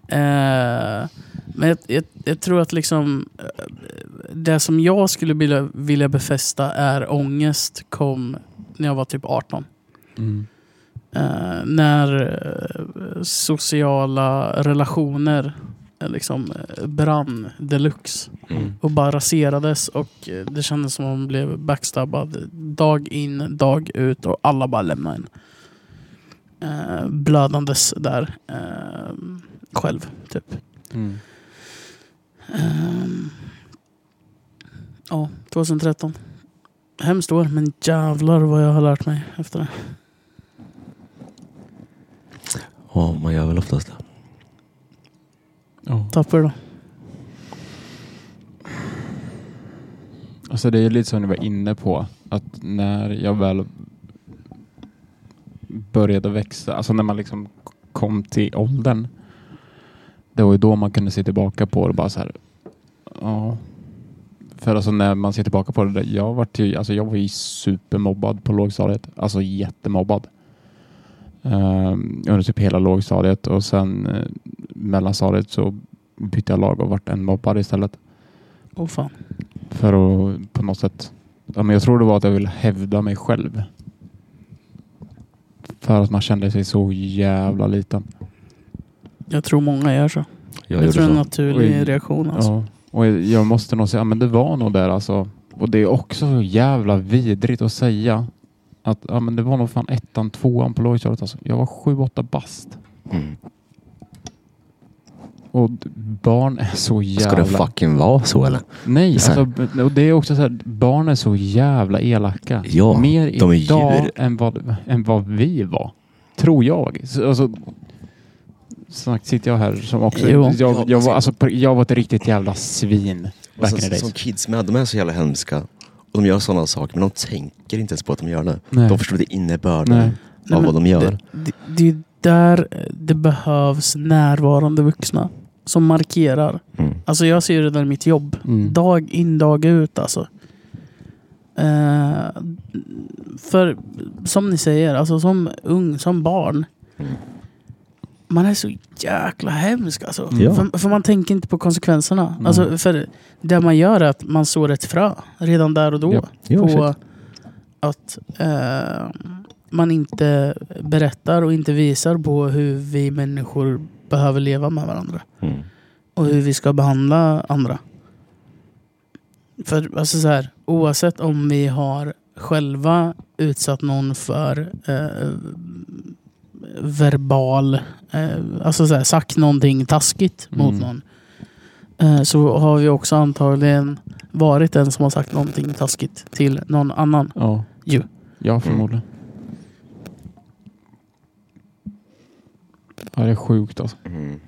Eh, men jag, jag, jag tror att liksom eh, det som jag skulle vilja, vilja befästa är ångest kom när jag var typ 18. Mm. Eh, när eh, sociala relationer eh, liksom brann deluxe Mm. och bara raserades och det kändes som om man blev backstabbad dag in, dag ut och alla bara lämnade en. Eh, blödandes där eh, själv, typ. Mm. Ehm, ja, 2013. Hemskt år, men jävlar vad jag har lärt mig efter det. Ja, man gör väl oftast det. Ja. Tapper då? Alltså det är lite som ni var inne på. Att när jag väl började växa, alltså när man liksom kom till åldern. Det var ju då man kunde se tillbaka på det och bara så här. Ja. För alltså när man ser tillbaka på det. Jag, var ju, alltså jag var ju supermobbad på lågstadiet. Alltså jättemobbad. Um, under typ hela lågstadiet och sen uh, mellanstadiet så bytte jag lag och vart en mobbad istället. Åh fan. För att på något sätt. Ja, men jag tror det var att jag ville hävda mig själv. För att man kände sig så jävla liten. Jag tror många gör så. Jag, Jag, tror det är en naturlig Oj. reaktion. Alltså. Ja. Och jag måste nog säga, men det var nog där alltså. Och det är också så jävla vidrigt att säga. Att ja, men det var nog fan ettan, tvåan på lågstadiet. Alltså. Jag var sju, åtta bast. Mm. Och barn är så jävla... Ska det fucking vara så eller? Nej, alltså, och det är också så här, barn är så jävla elaka. Ja, Mer de är idag djur. än vad, än vad vi var. Tror jag. Så, Alltså, snart sitter jag här som också... Jo. Jag, jag, var, alltså, jag var ett riktigt jävla svin back in the Alltså, som kids med, de är så jävla hemska. Och de gör sådana saker men de tänker inte ens på att de gör det. Nej. De förstår inte innebörden Nej. av vad de gör. Det, det, det där det behövs närvarande vuxna som markerar. Mm. Alltså jag ser det där i mitt jobb. Mm. Dag in, dag ut alltså. Eh, för som ni säger, alltså som ung, som barn. Mm. Man är så jäkla hemsk alltså. Ja. För, för man tänker inte på konsekvenserna. Mm. Alltså, för det man gör är att man sår ett frö redan där och då. Ja. Ja, på shit. att eh, man inte berättar och inte visar på hur vi människor behöver leva med varandra. Mm. Och hur vi ska behandla andra. För alltså så här, oavsett om vi har själva utsatt någon för eh, verbal, eh, alltså så här, sagt någonting taskigt mot Mm. någon. Eh, så har vi också antagligen varit den som har sagt någonting taskigt till någon annan. Ja. Ja, förmodligen. Ja, det är sjukt alltså. Mm.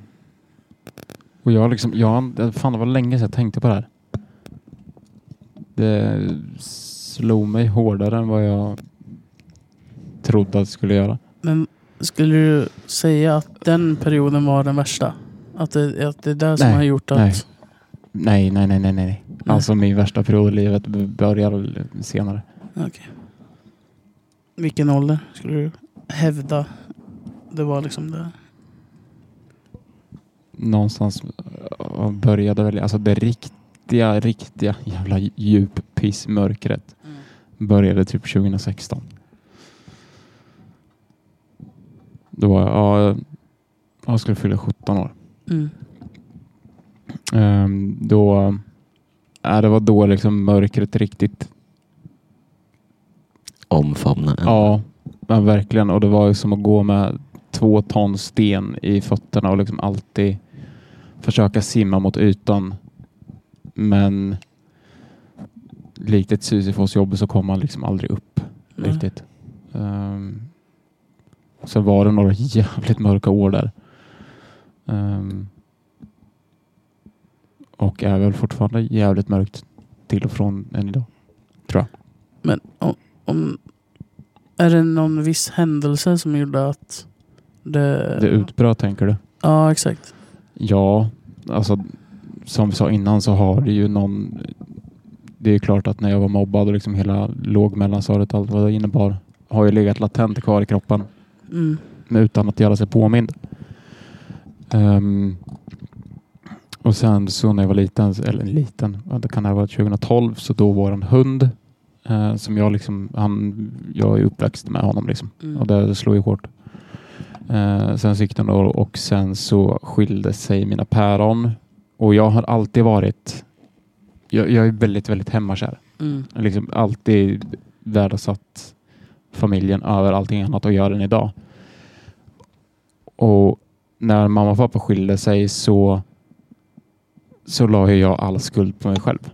Och jag liksom, jag, fan det var länge sedan jag tänkte på det här. Det slog mig hårdare än vad jag trodde att det skulle göra. Men skulle du säga att den perioden var den värsta? Att det, att det är det som Nej, har gjort att... nej. Nej, nej, nej, nej, nej. Alltså min värsta period i livet började väl senare. Okej. Vilken ålder skulle du hävda det var liksom det? Någonstans äh, började väl, alltså det riktiga, riktiga jävla djuppissmörkret började typ 2016. Då var jag, ja, jag skulle fylla 17 år. Mm. Ehm, då, ja, det var då liksom mörkret riktigt Omfamna en. Ja, men verkligen. Och det var ju som att gå med två ton sten i fötterna och liksom alltid försöka simma mot ytan. Men likt ett Sisyfos-jobb så kom man liksom aldrig upp Nej. riktigt. Um, sen var det några jävligt mörka år där. Ehm, och är väl fortfarande jävligt mörkt till och från än idag. Tror jag. Men om, om, är det någon viss händelse som gjorde att det... Det utbröt tänker du? Ja, exakt. Ja, alltså som vi sa innan så har det ju någon... Det är klart att när jag var mobbad och liksom hela lågmellanstadiet allt vad det innebar har ju legat latent kvar i kroppen Mm. utan att göra sig påmind. Ehm, och sen så när jag var liten, eller liten, det kan ha varit 2012, så då var en hund eh, som jag liksom, han, jag är uppväxt med honom liksom. Mm. Och det slår ju hårt. Eh, sen så gick det några år och sen så skilde sig mina päron. Och jag har alltid varit, jag, jag är väldigt, väldigt hemmakär. Mm. Jag har liksom alltid värdesatt familjen över allting annat och gör den idag. Och när mamma och pappa skilde sig så så la jag all skuld på mig själv.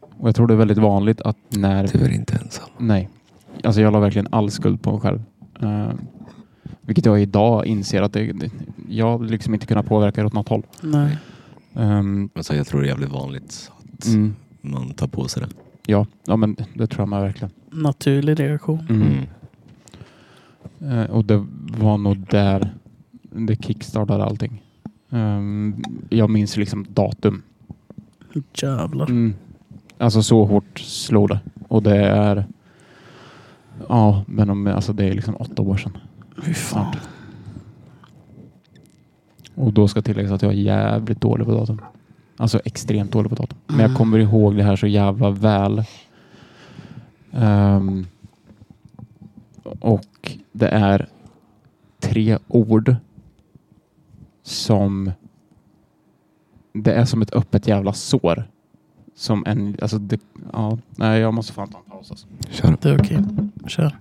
Och jag tror det är väldigt vanligt att när... Du är inte ensam. Nej. Alltså jag la verkligen all skuld på mig själv. Eh, vilket jag idag inser att det, det, jag liksom inte kunnat påverka åt något håll. Nej. Um, Alltså, jag tror det är jävligt vanligt att mm, man tar på sig det. ja, ja, men det tror jag med verkligen. Naturlig reaktion. Mm. Eh, och det var nog där det kickstartade allting. Ehm, jag minns liksom datum. Jävlar. Mm. Alltså så hårt slog det. Och det är... Ja, men om, alltså det är liksom åtta år sedan. Fy fan. Och då ska tilläggas att jag är jävligt dålig på datum. Alltså extremt dålig på datum. Men jag Mm. kommer ihåg det här så jävla väl. Ehm, och det är tre ord som det är som ett öppet jävla sår. Som en, alltså det, ja, nej jag måste fan ta en paus alltså. Kör. Det är okej. Kör.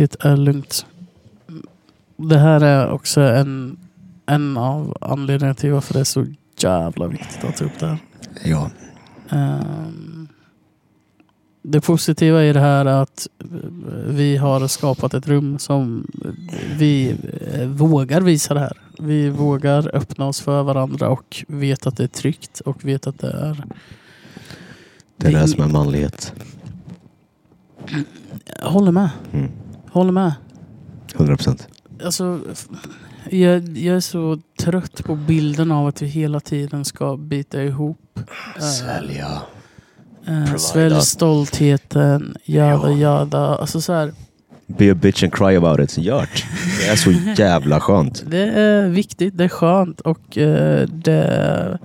Det är lugnt. Det här är också en, en av anledningarna till varför det är så jävla viktigt att ta upp det här. Ja. Ehm, det positiva i det här är att vi har skapat ett rum som vi vågar visa det här. Vi vågar öppna oss för varandra och vet att det är tryggt och vet att det är... Det är det här som är manlighet. Jag håller med. Mm. Håller med. 100 procent. Alltså, jag, jag är så trött på bilden av att vi hela tiden ska bita ihop. eh, Svälja. Eh, svälj stoltheten, jada jada. Alltså så här, Be a bitch and cry about it. Gjort. Det är så jävla skönt. det är viktigt, det är skönt och eh, det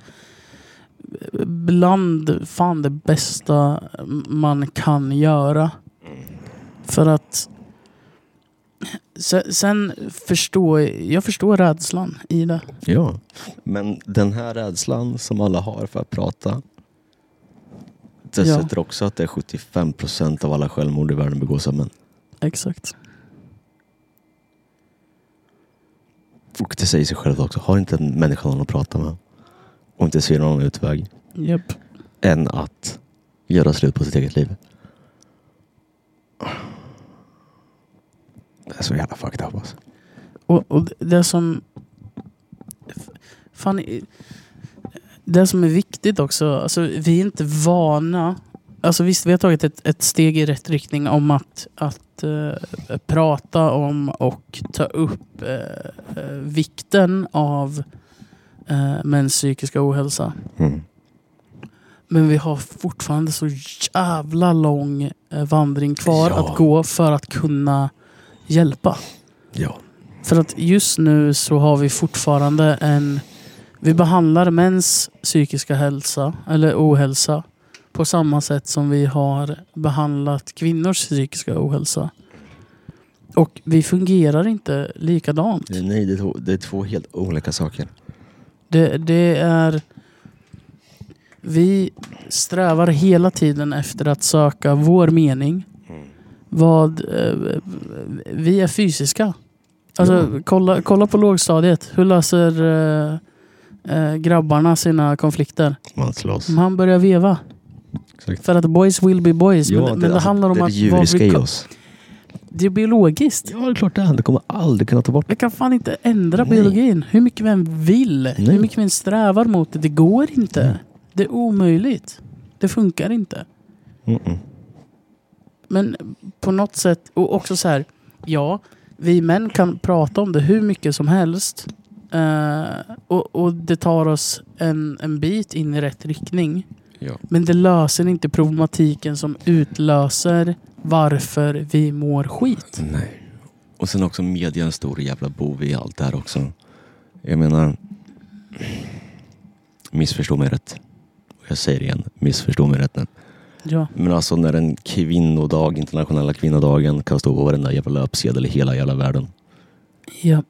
bland fan det bästa man kan göra. För att sen, sen förstår jag förstår rädslan i det. Ja. Men den här rädslan som alla har för att prata. Det Ja. sätter också att det är 75 procent av alla självmord i världen begås av män. Exakt. Och det säger sig själv också. Har inte en människa någon att prata med och inte ser någon utväg Japp. än att göra slut på sitt eget liv. Det är så jävla fucked up alltså. Och, och det som... Fan, det som är viktigt också, alltså, vi är inte vana. Alltså visst, vi har tagit ett, ett steg i rätt riktning om att, att eh, prata om och ta upp eh, eh, vikten av eh, mäns psykiska ohälsa. Mm. Men vi har fortfarande så jävla lång vandring kvar Ja. att gå för att kunna hjälpa. Ja. För att just nu så har vi fortfarande en... Vi behandlar mäns psykiska hälsa, eller ohälsa, på samma sätt som vi har behandlat kvinnors psykiska ohälsa. Och vi fungerar inte likadant. Nej, det är, två, det är två helt olika saker. Det, det är... Vi strävar hela tiden efter att söka vår mening. Vad... Eh, vi är fysiska. Alltså, kolla, kolla på lågstadiet. Hur löser eh, eh, grabbarna sina konflikter? Man slåss. Man börjar veva. Exakt. För att boys will be boys. Ja, men men det, alltså, handlar om det är att... det vad djuriska i oss. Det är biologiskt. Ja, det är klart det är. Det kommer aldrig kunna ta bort. Vi kan fan inte ändra Nej. biologin. Hur mycket vi än vill. Nej. Hur mycket vi än strävar mot det. Det går inte. Nej. Det är omöjligt. Det funkar inte. Mm-mm. Men på något sätt, och också så här, ja, vi män kan prata om det hur mycket som helst. Eh, och, och det tar oss en, en bit in i rätt riktning. Ja. Men det löser inte problematiken som utlöser varför vi mår skit. Nej. Och sen också media en stor jävla bov i allt det här också. Jag menar, missförstå mig rätt. Jag säger det igen, missförstå mig rätt nu. Ja, Men alltså när en kvinnodag, internationella kvinnodagen kan stå på varenda jävla löpsedel i hela jävla världen. ja.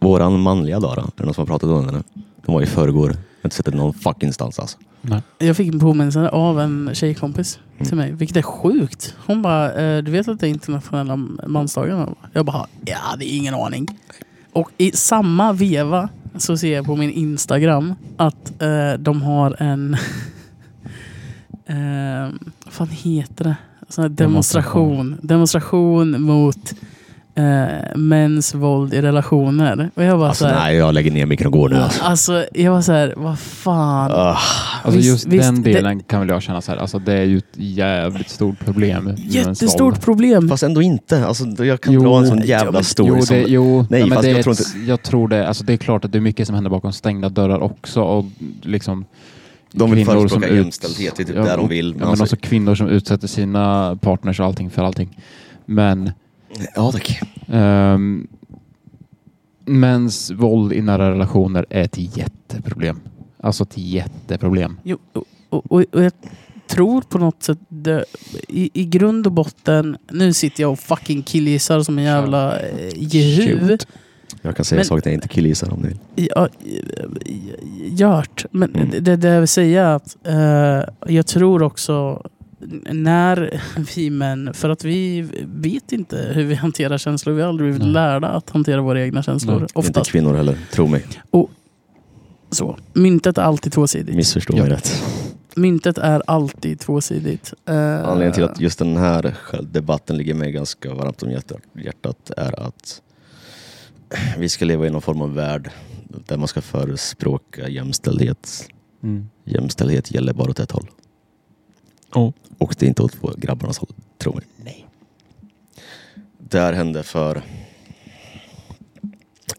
Våran manliga dag då? Är det någon som har pratat om den? Den var i förrgår. Jag har inte sett den någon fucking stans alltså. Nej. Jag fick en påminnelse av en tjejkompis Mm. till mig, vilket är sjukt. Hon bara, eh, du vet att det är internationella mansdagen? Jag bara, ja det är ingen aning. Och i samma veva så ser jag på min Instagram att eh, de har en, eh, vad fan heter det? Sån här demonstration. Demonstration mot eh, mäns våld i relationer. Och jag bara Alltså så här, nej, jag lägger ner mikron och går nu alltså. Alltså, jag var så här, vad fan. Ah, Alltså Visst- just visst, den det- delen kan väl jag känna så här, alltså det är ju ett jävligt stort problem. Jättestort problem. fast ändå inte. Alltså, jag kan Jo, dra en sån jävla story Jo, som... det, jo Nej, men fast det är jag tror ett- jag tror det. Alltså det är klart att det är mycket som händer bakom stängda dörrar också. Och liksom De vill kvinnor förespråka jämställdhet, det är typ Ja, där de vill. Ja, Men men alltså- också kvinnor som utsätter sina partners och allting för allting. Men Ja, tack. um, mäns våld i nära relationer är ett jätteproblem. Alltså ett jätteproblem. Jo, och, och, och jag tror på något sätt det, i, i grund och botten, nu sitter jag och fucking killgissar som en jävla eh, jehu. Jag kan säga Men- saker jag inte killgissar om ni vill. Ja, gjort. Men Mm. det, det jag vill säga är att eh, jag tror också när vi män, för att vi vet inte hur vi hanterar känslor. Vi har aldrig blivit Nej. lärda att hantera våra egna känslor. Nej, Inte Oftast. kvinnor heller, tro mig. Så. Myntet är alltid tvåsidigt. Missförstå Ja. mig rätt. Myntet är alltid tvåsidigt. Eh, Anledningen till att just den här debatten ligger mig ganska varmt om hjärtat är att vi ska leva i någon form av värld där man ska förespråka jämställdhet. Mm. Jämställdhet gäller bara åt ett håll. Ja. Och det är inte åt grabbarnas håll, tro mig. Nej. Det här hände för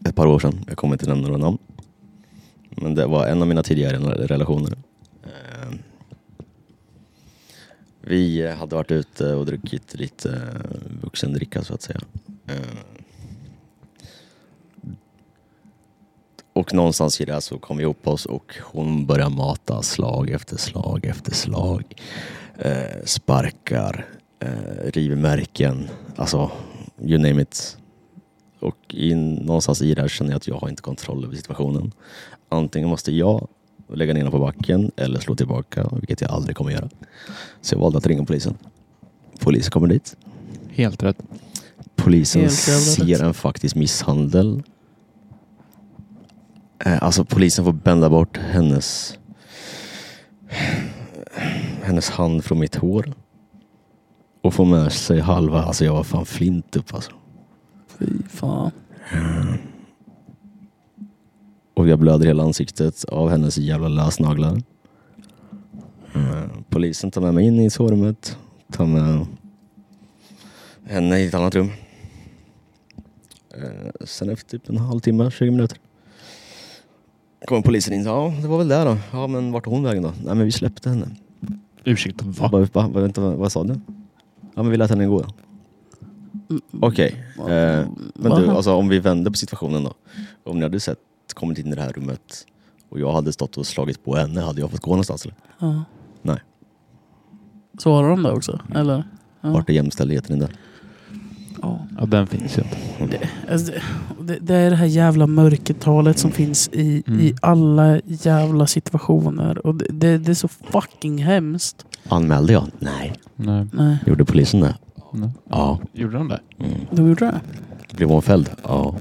ett par år sedan. Jag kommer inte nämna några namn. Men det var en av mina tidigare relationer. Eh, Vi hade varit ute och druckit lite eh, vuxendricka så att säga. Och någonstans i det så kom vi ihop oss och hon började mata slag efter slag efter slag. Eh, sparkar, eh, rivmärken, alltså you name it. Och i, någonstans i det här känner jag att jag har inte kontroll över situationen. Antingen måste jag lägga ner henne på backen eller slå tillbaka, vilket jag aldrig kommer göra. Så jag valde att ringa polisen. Polisen kommer dit. Helt rätt. Polisen Helt ser rätt. en faktisk misshandel. Eh, Alltså polisen får bända bort hennes hennes hand från mitt hår. Och få med sig halva, alltså jag var fan flint upp alltså. Fy fan. Och jag blöder hela ansiktet av hennes jävla lösnaglar. Eh, Polisen tar med mig in i sovrummet. Tar med henne i ett annat rum. Eh, Sen efter typ en halvtimme, 20 minuter. Kommer polisen in. Ja, det var väl det då. Ja, men vart är hon vägen då? Nej, men vi släppte henne. Ursäkta, Jag bara, va? Va? Vänta, vad, vad sa du? Ja, men vi lät henne gå. Mm, Okej. Eh, men Va? du, alltså om vi vänder på situationen då. Om ni hade sett, kommit in i det här rummet och jag hade stått och slagit på henne, hade jag fått gå någonstans eller? Ja. Nej. Svarar de det också? Eller? Ja. Vart är jämställdheten i det? Ja. Ja, den finns ju inte. Det, alltså, det, det, det är det här jävla mörkertalet som finns i, Mm. i alla jävla situationer. Och det, det, det är så fucking hemskt. Anmälde jag? Nej. Nej. Nej, Gjorde polisen det? Nej. Ja. Gjorde de det? Mm. de gjorde det. Blev hon fälld? Ja.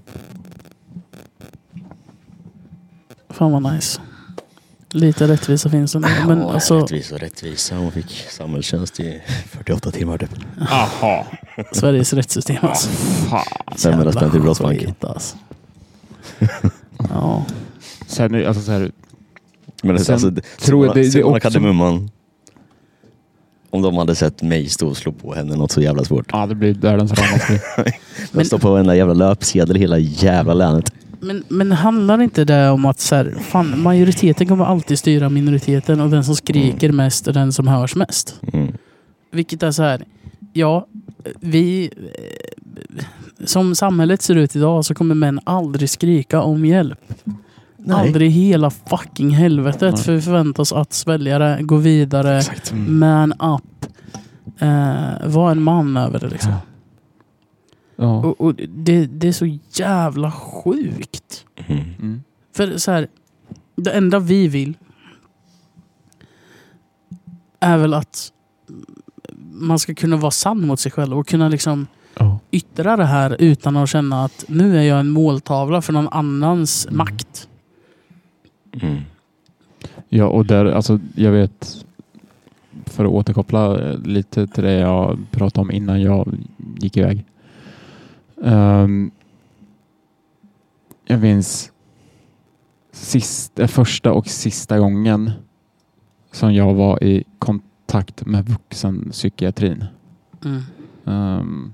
Fan vad nice. Lite rättvisa finns det nu. Men Ja, alltså, Rättvisa och rättvisa. Hon fick samhällstjänst i 48 timmar typ. Jaha. Sveriges rättssystem alltså. Fan. 500 spänn till Brottsbanken. Alltså. Ja. Sen, alltså så här, Men det, Sen alltså, det, tror jag det- det är Simona också- Kardemumman. Om de hade sett mig stå och slå på henne något så jävla svårt. ja, det blir världens ramaskri. Jag står på varenda jävla löpsedel i hela jävla länet. Men, men handlar inte det om att så här, fan, majoriteten kommer alltid styra minoriteten och den som skriker mest är den som hörs mest? Mm. Vilket är så här, ja, vi... Som samhället ser ut idag så kommer män aldrig skrika om hjälp. Aldrig i hela fucking helvetet. Nej. För vi förväntas att svälja det, gå vidare, Mm. man up. Eh, vara en man över det liksom. Ja. Och, och det, det är så jävla sjukt. Mm. Mm. För så här, det enda vi vill är väl att man ska kunna vara sann mot sig själv och kunna liksom Ja. yttra det här utan att känna att nu är jag en måltavla för någon annans makt. Mm. Ja, och där, alltså, jag vet, för att återkoppla lite till det jag pratade om innan jag gick iväg. Ehm, jag minns sist, eh, första och sista gången som jag var i kontakt med vuxenpsykiatrin. Mm. Ehm,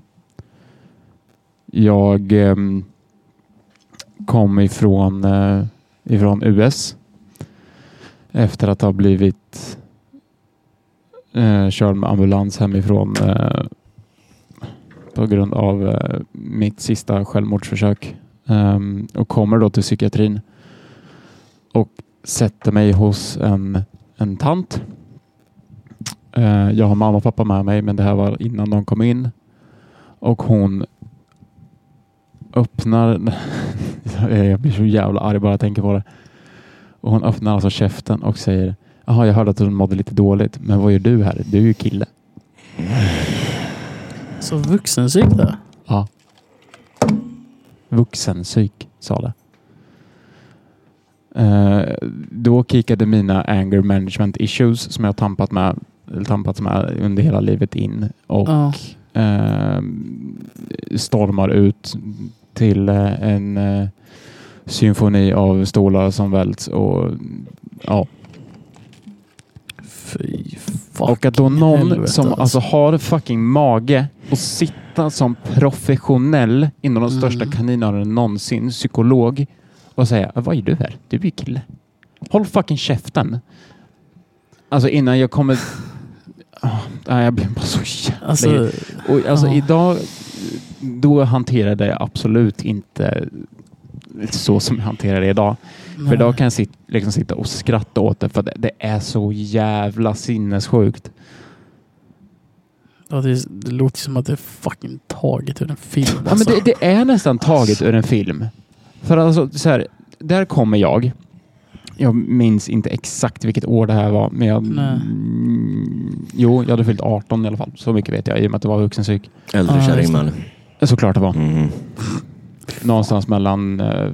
jag ehm, kom ifrån, eh, ifrån US efter att ha blivit eh, körd med ambulans hemifrån eh, på grund av eh, mitt sista självmordsförsök. Ehm, och kommer då till psykiatrin och sätter mig hos en, en tant. Eh, jag har mamma och pappa med mig, men det här var innan de kom in. Och hon öppnar... jag blir så jävla arg bara jag tänker på det. Och hon öppnar alltså käften och säger Jaha, jag hörde att du mådde lite dåligt, men vad gör du här? Du är ju kille. Så vuxenpsyk där. Ja. Vuxenpsyk, sa det. Eh, då kickade mina anger management issues som jag tampat med, tampats med under hela livet in och Ja. eh, stormar ut till eh, en eh, symfoni av stolar som välts och ja. Fy fuck Och att då någon helvete, som alltså har fucking mage och sitta som professionell inom de största Mm. kaninöronen någonsin, psykolog och säga vad är du här? Du är ju kille. Håll fucking käften. Alltså innan jag kommer... Oh, nej, jag blir bara så jävla... Alltså, och, alltså ja. idag, då hanterade jag absolut inte så som jag hanterar det idag. För nej. idag kan jag sit, liksom sitta och skratta åt det för det, det är så jävla sinnessjukt. Ja, det, det låter som att det är fucking taget ur en film. Ja, men Alltså. det, det är nästan taget ur en film. För alltså, så här, där kommer jag. Jag minns inte exakt vilket år det här var, men jag... Mm, jo, jag hade fyllt 18 i alla fall. Så mycket vet jag, i och med att det var vuxenpsyk. Äldre kärring det. man. Såklart det var. Mm. Någonstans mellan eh,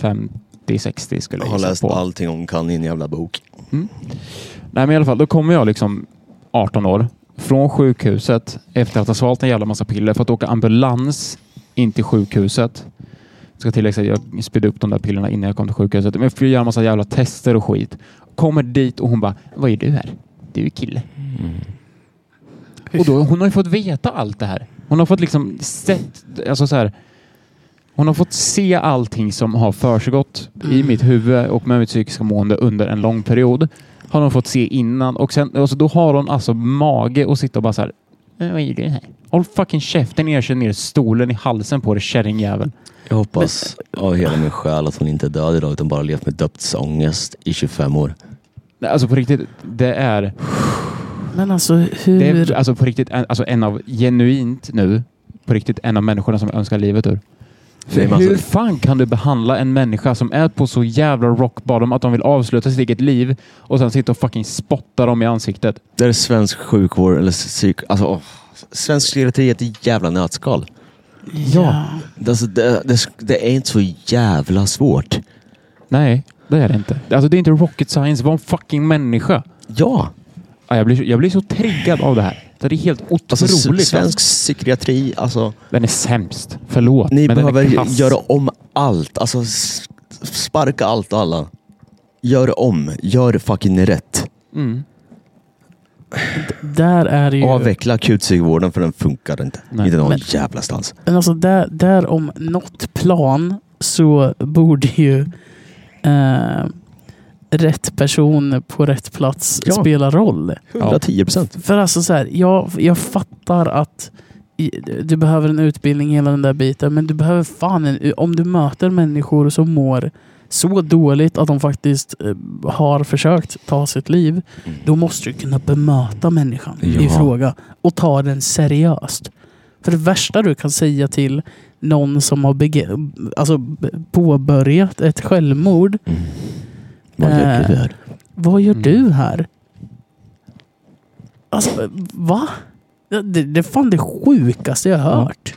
50-60 skulle Jag jag har läst på. allting hon kan i en jävla bok. Nej men i alla fall, då kommer jag liksom 18 år från sjukhuset efter att ha svalt en jävla massa piller för att åka ambulans in till sjukhuset. Jag ska tillägga att jag spydde upp de där pillerna innan jag kom till sjukhuset. Men jag fick göra en massa jävla tester och skit. Kommer dit och hon bara, vad är du här? Du är kille. Och då, hon har ju fått veta allt det här. Hon har fått liksom sett, alltså så här. Hon har fått se allting som har försiggått i mitt huvud och med mitt psykiska mående under en lång period. Har hon fått se innan och sen, alltså då har hon alltså mage att sitta och bara så här. "Eh, Vad är det här? Håll fucking käften ner, kör ner stolen i halsen på dig kärringjävel. Jag hoppas av hela min själ att hon inte är död idag utan bara levt med dödsångest i 25 år. Nej, Alltså på riktigt, det är, Men alltså hur... det är alltså på riktigt alltså en av, genuint nu, på riktigt en av människorna som jag önskar livet ur. Hur fan kan du behandla en människa som är på så jävla rock bottom att de vill avsluta sitt eget liv och sen sitta och fucking spotta dem i ansiktet? Det är svensk sjukvård eller psyk... Alltså, åh. svensk psykiatri är ett jävla nötskal. Ja. Det, alltså, det, det, det är inte så jävla svårt. Nej, det är det inte. Alltså det är inte rocket science. Var en fucking människa. Ja, Ja, jag, blir, jag blir så triggad av det här. Det är helt alltså otroligt. svensk psykiatri, alltså. Den är sämst. Förlåt. Ni behöver göra om allt. Alltså sparka allt och alla. Gör om. Gör fucking rätt. Mm. Där är det ju... Avveckla akutpsykvården för den funkar inte. Nej. Inte någon Men- jävla stans. Men alltså där, där om något plan så borde ju eh, rätt person på rätt plats Ja. spela roll. 110 procent. För alltså så här, jag, jag fattar att i- du behöver en utbildning hela den där biten, men du behöver fan en, om du möter människor som mår så dåligt att de faktiskt eh, har försökt ta sitt liv, då måste du kunna bemöta människan i Ja. fråga och ta den seriöst. För det värsta du kan säga till någon som har alltså, påbörjat ett självmord, Vad gör Eh, du här? vad gör Mm. du här? Alltså, va? Det, det det är fan det sjukaste jag har hört.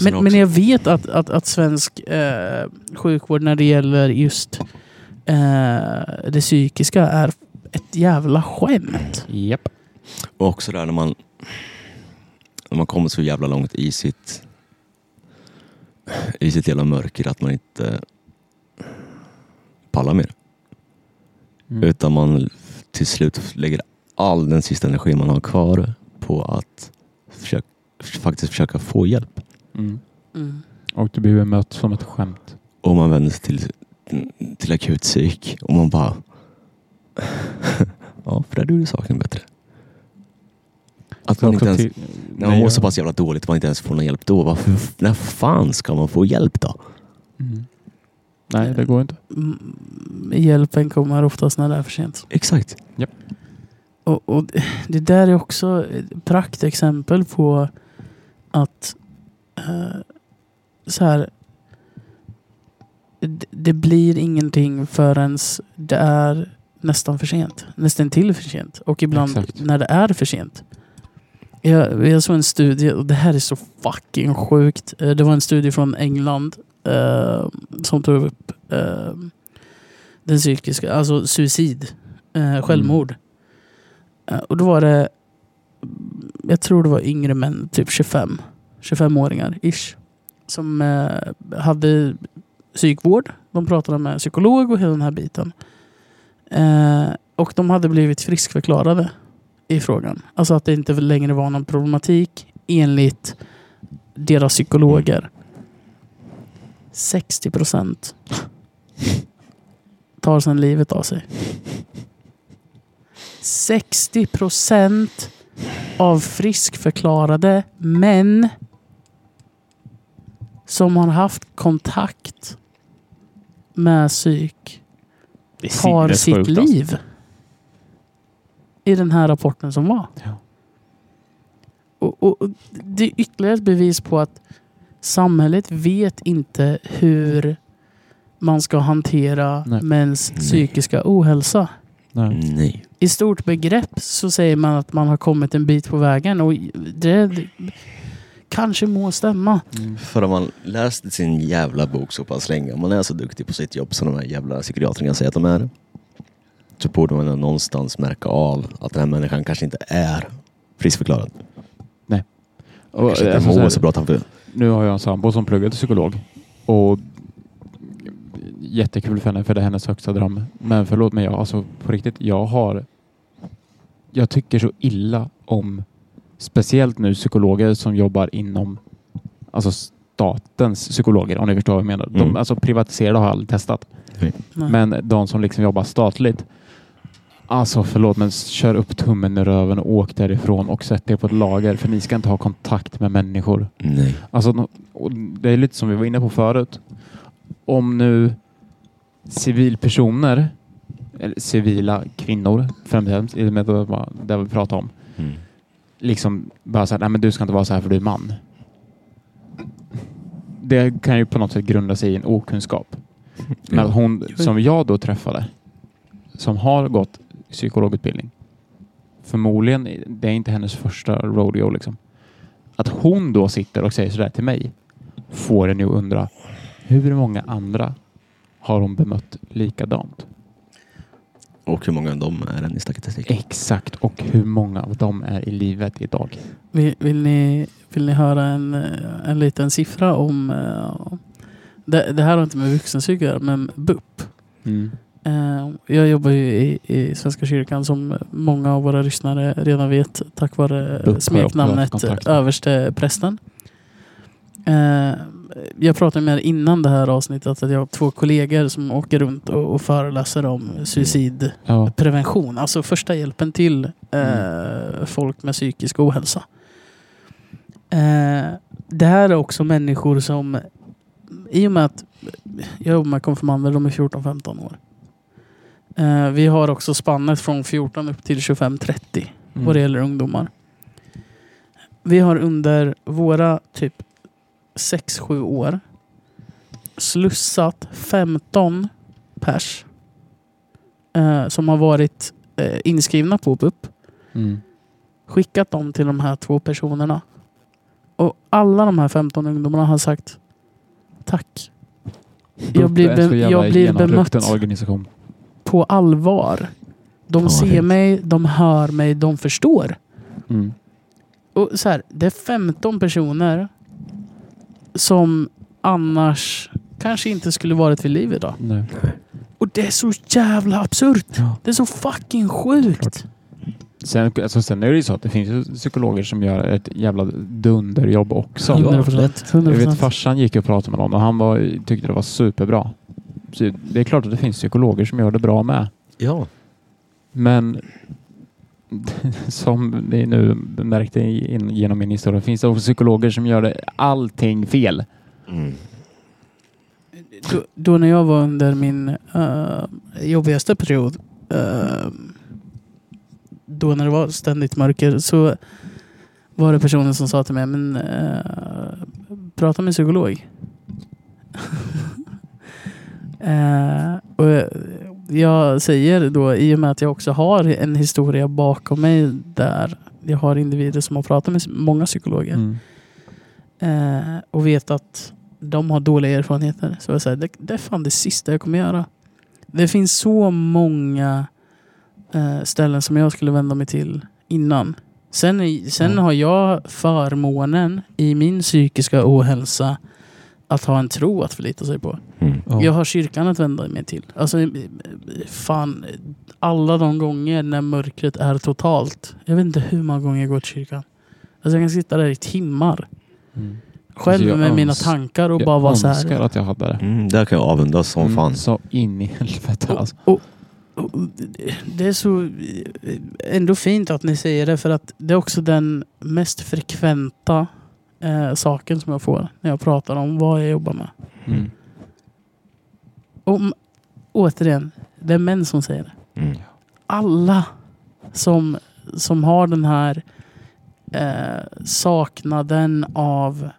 Men, men jag vet att, att, att svensk eh, sjukvård när det gäller just eh, det psykiska är ett jävla skämt. Japp. Och också där när man, när man kommer så jävla långt i sitt i sitt jävla mörker att man inte pallar mer. Mm. Utan man till slut lägger all den sista energi man har kvar på att försöka, faktiskt försöka få hjälp. Mm. Och du blir bemött som ett skämt. Och man vänder sig till, till akutpsyk och man bara Ja, för där gjorde saken bättre. Att man inte ens, till- när man mår så pass jävla dåligt att man inte ens får någon hjälp då. Varför, när fan ska man få hjälp då? Mm. Nej, det går inte. Hjälpen kommer oftast när det är för sent. Exakt. Och, och det där är också ett praktexempel på att eh, så här, det, det blir ingenting förrän det är nästan för sent. Nästan till för sent. Och ibland Exakt. när det är för sent. Jag, jag såg en studie och det här är så fucking sjukt. Eh, Det var en studie från England eh, som tog upp eh, den psykiska, alltså suicid, eh, självmord. Eh, Och då var det, jag tror det var yngre män, typ 25, 25-åringar ish. Som eh, hade psykvård. De pratade med psykolog och hela den här biten. Eh, och de hade blivit friskförklarade i frågan. Alltså att det inte längre var någon problematik enligt deras psykologer. 60 procent tar sedan livet av sig. 60 procent av friskförklarade män som har haft kontakt med psyk tar sitt alltså. liv. I den här rapporten som var. Ja. Och, och det är ytterligare ett bevis på att samhället vet inte hur man ska hantera Nej. mäns Nej. psykiska ohälsa. Nej. Nej. I stort begrepp så säger man att man har kommit en bit på vägen och det, det kanske må stämma. Mm. För om man läst sin jävla bok så pass länge, om man är så duktig på sitt jobb som de här jävla psykiaterna säger att de är. Så borde man någonstans märka av att den här människan kanske inte är friskförklarad. Och, kanske inte alltså, mår så bra. Nu har jag en sambo som pluggar till psykolog. Och jättekul för henne, för det är hennes högsta dröm. Men förlåt mig, jag, alltså på riktigt, jag har... Jag tycker så illa om speciellt nu psykologer som jobbar inom alltså statens psykologer, om ni förstår vad jag menar. De, Mm. alltså privatiserade har jag aldrig testat. Nej. Men de som liksom jobbar statligt. Alltså förlåt men kör upp tummen i röven och åk därifrån och sätt er på ett lager för ni ska inte ha kontakt med människor. Nej. Alltså, det är lite som vi var inne på förut. Om nu civilpersoner, eller civila kvinnor främst, i och med det vi pratade om, Mm. liksom bara säga nej men du ska inte vara så här för du är man. Det kan ju på något sätt grunda sig i en okunskap. Men hon som jag då träffade, som har gått psykologutbildning, förmodligen, det är inte hennes första rodeo liksom. Att hon då sitter och säger sådär till mig får en ju undra hur många andra har hon bemött likadant? Och hur många av dem är än i statistiken? Exakt, och hur många av dem är i livet idag? Vill, vill, ni, vill ni höra en, en liten siffra om... eh, Det, det här har inte med vuxenpsyk att göra, men BUP. Mm. Eh, Jag jobbar ju i, i Svenska kyrkan som många av våra lyssnare redan vet tack vare BUP smeknamnet kontakt med. överste prästen. Eh, Jag pratade med er innan det här avsnittet att jag har två kollegor som åker runt och, och föreläser om suicidprevention. Ja. Alltså första hjälpen till eh, folk med psykisk ohälsa. Eh, det här är också människor som i och med att jag jobbar med konfirmander, de är 14-15 år. Eh, vi har också spannet från 14 upp till 25-30 Mm. vad det gäller ungdomar. Vi har under våra typ 6-7 år slussat 15 pers eh, som har varit eh, inskrivna på BUP. Mm. Skickat dem till de här två personerna. Och alla de här 15 ungdomarna har sagt tack. Jag blir, be- jag blir bemött organisation. på allvar. De ser mig, de hör mig, de förstår. Mm. Och så här, det är 15 personer som annars kanske inte skulle varit vid liv idag. Nej. Och det är så jävla absurt. Ja. Det är så fucking sjukt. Sen, alltså, sen är det ju så att det finns psykologer som gör ett jävla dunderjobb också. 100%. Jag 100%. vet farsan gick och pratade med någon och han var, tyckte det var superbra. Så det är klart att det finns psykologer som gör det bra med. Ja. Men som ni nu märkte in, genom min historia finns det också psykologer som gör allting fel. Mm. då, då när jag var under min uh, jobbigaste period, eh, då när det var ständigt mörker, så var det personen som sa till mig, men uh, prata med en psykolog. Eh, och jag säger då, i och med att jag också har en historia bakom mig där jag har individer som har pratat med många psykologer Mm. eh, och vet att de har dåliga erfarenheter. Så jag säger, det, det är fan det sista jag kommer göra. Det finns så många eh, ställen som jag skulle vända mig till innan. Sen, sen Ja. har jag förmånen i min psykiska ohälsa att ha en tro att förlita sig på. Mm. Ja. Jag har kyrkan att vända mig till. Alltså, fan, alla de gånger när mörkret är totalt. Jag vet inte hur många gånger jag går till kyrkan. Alltså jag kan sitta där i timmar. Mm. Själv Alltså, jag med mina tankar och Jag bara vara så önskar här. att jag hade det. Mm, där kan jag avundas som Mm, fan. Så in i helvete alltså. Och, och, det är så eh, ändå fint att ni säger det för att det är också den mest frekventa eh, saken som jag får när jag pratar om vad jag jobbar med. Mm. Och återigen, det är män som säger det. Mm. alla som, som har den här eh, saknaden av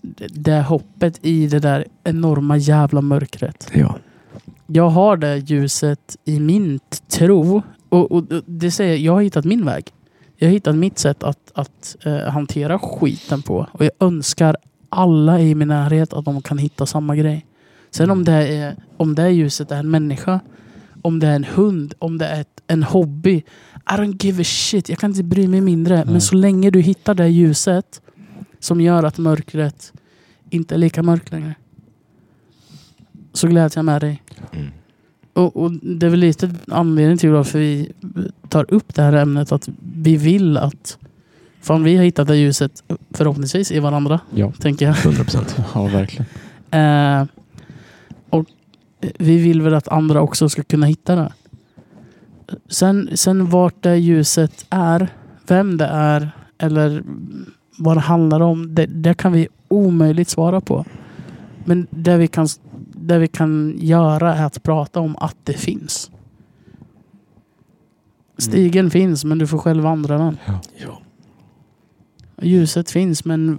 det, det hoppet i det där enorma jävla mörkret. Ja. Jag har det ljuset i min tro. Och och det säger jag har hittat min väg. Jag har hittat mitt sätt att, att eh, hantera skiten på. Och jag önskar alla i min närhet att de kan hitta samma grej. Sen om det är, om det ljuset är en människa, om det är en hund, om det är ett, en hobby. I don't give a shit. Jag kan inte bry mig mindre. Nej. Men så länge du hittar det ljuset som gör att mörkret inte är lika mörkt längre. Så gläds jag med dig. Mm. Och, och det är väl lite anledningen till varför vi tar upp det här ämnet. Att vi vill att Fan, vi har hittat det ljuset förhoppningsvis i varandra, Ja. tänker jag. 100 procent. ja, verkligen. Eh, och vi vill väl att andra också ska kunna hitta det. Sen, sen vart det ljuset är, vem det är eller vad det handlar om, det, det kan vi omöjligt svara på. Men det vi, kan, det vi kan göra är att prata om att det finns. Stigen finns, men du får själv vandra den. Ja. Ljuset finns, men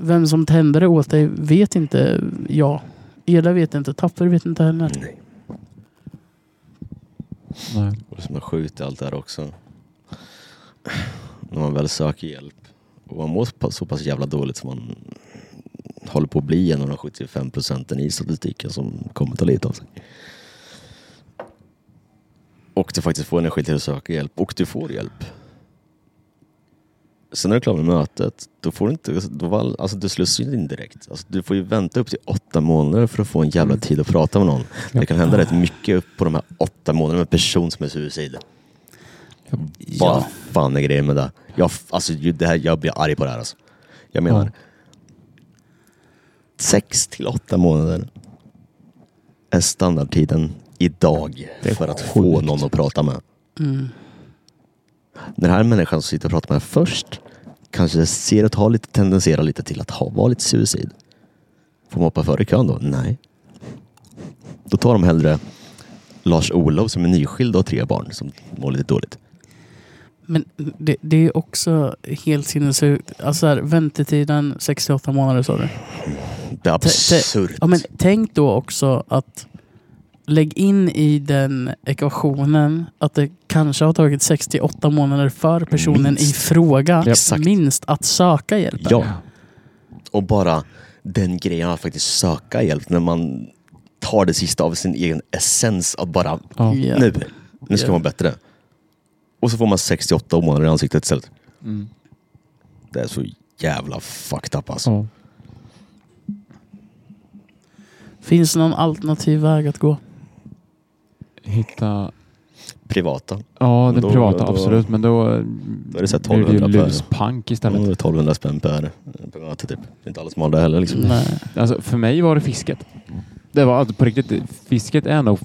Vem som tände det åt dig vet inte jag. Eda vet inte, Tapper vet inte heller. Nej. Nej. Och det som är sjukt i allt det här också. När man väl söker hjälp och man mår så pass jävla dåligt som man håller på att bli en av de 75 procenten i statistiken som kommer ta lite av sig. Och du faktiskt får energi till att söka hjälp och du får hjälp. Sen när du är klar med mötet, då får du inte, då var, alltså du slussar ju in direkt. Alltså, du får ju vänta upp till åtta månader för att få en jävla tid att prata med någon. Det kan hända rätt mycket på de här åtta månaderna med en person som är suicid. Vad fan är grejen med det? Jag, alltså, det här, jag blir arg på det här alltså. Jag menar, Ja. Sex till åtta månader är standardtiden idag för att få någon att prata med. Mm. Den här människan som sitter och pratar med först kanske ser att ha lite, tendenserar lite till att ha, vara lite suicid. Får man hoppa före kön då? Nej. Då tar de hellre Lars-Olov som är nyskild och har tre barn som mår lite dåligt. Men det, det är också helt sinnessjukt. Alltså här, väntetiden 68 månader sa du. Det är absurt. Ja, men tänk då också att lägg in i den ekvationen att det kanske har tagit 68 månader för personen Minst. i fråga Exakt. minst att söka hjälp. Ja. Och bara den grejen att faktiskt söka hjälp när man tar det sista av sin egen essens att bara Ja. Nu, nu ska Ja. man bättre. Och så får man 68 månader i ansiktet istället. Mm. Det är så jävla fucked up alltså. Ja. Finns det någon alternativ väg att gå? Hitta... Privata. Ja, den Då- privata då- absolut. Men då, Då är det så blir det ju 1200 per- luspank Ja, istället. det är 1200 spänn per, per möte typ. Det är inte alla som har det heller liksom. Nej. Alltså, för mig var det fisket. Det var alltså på riktigt. Fisket är nog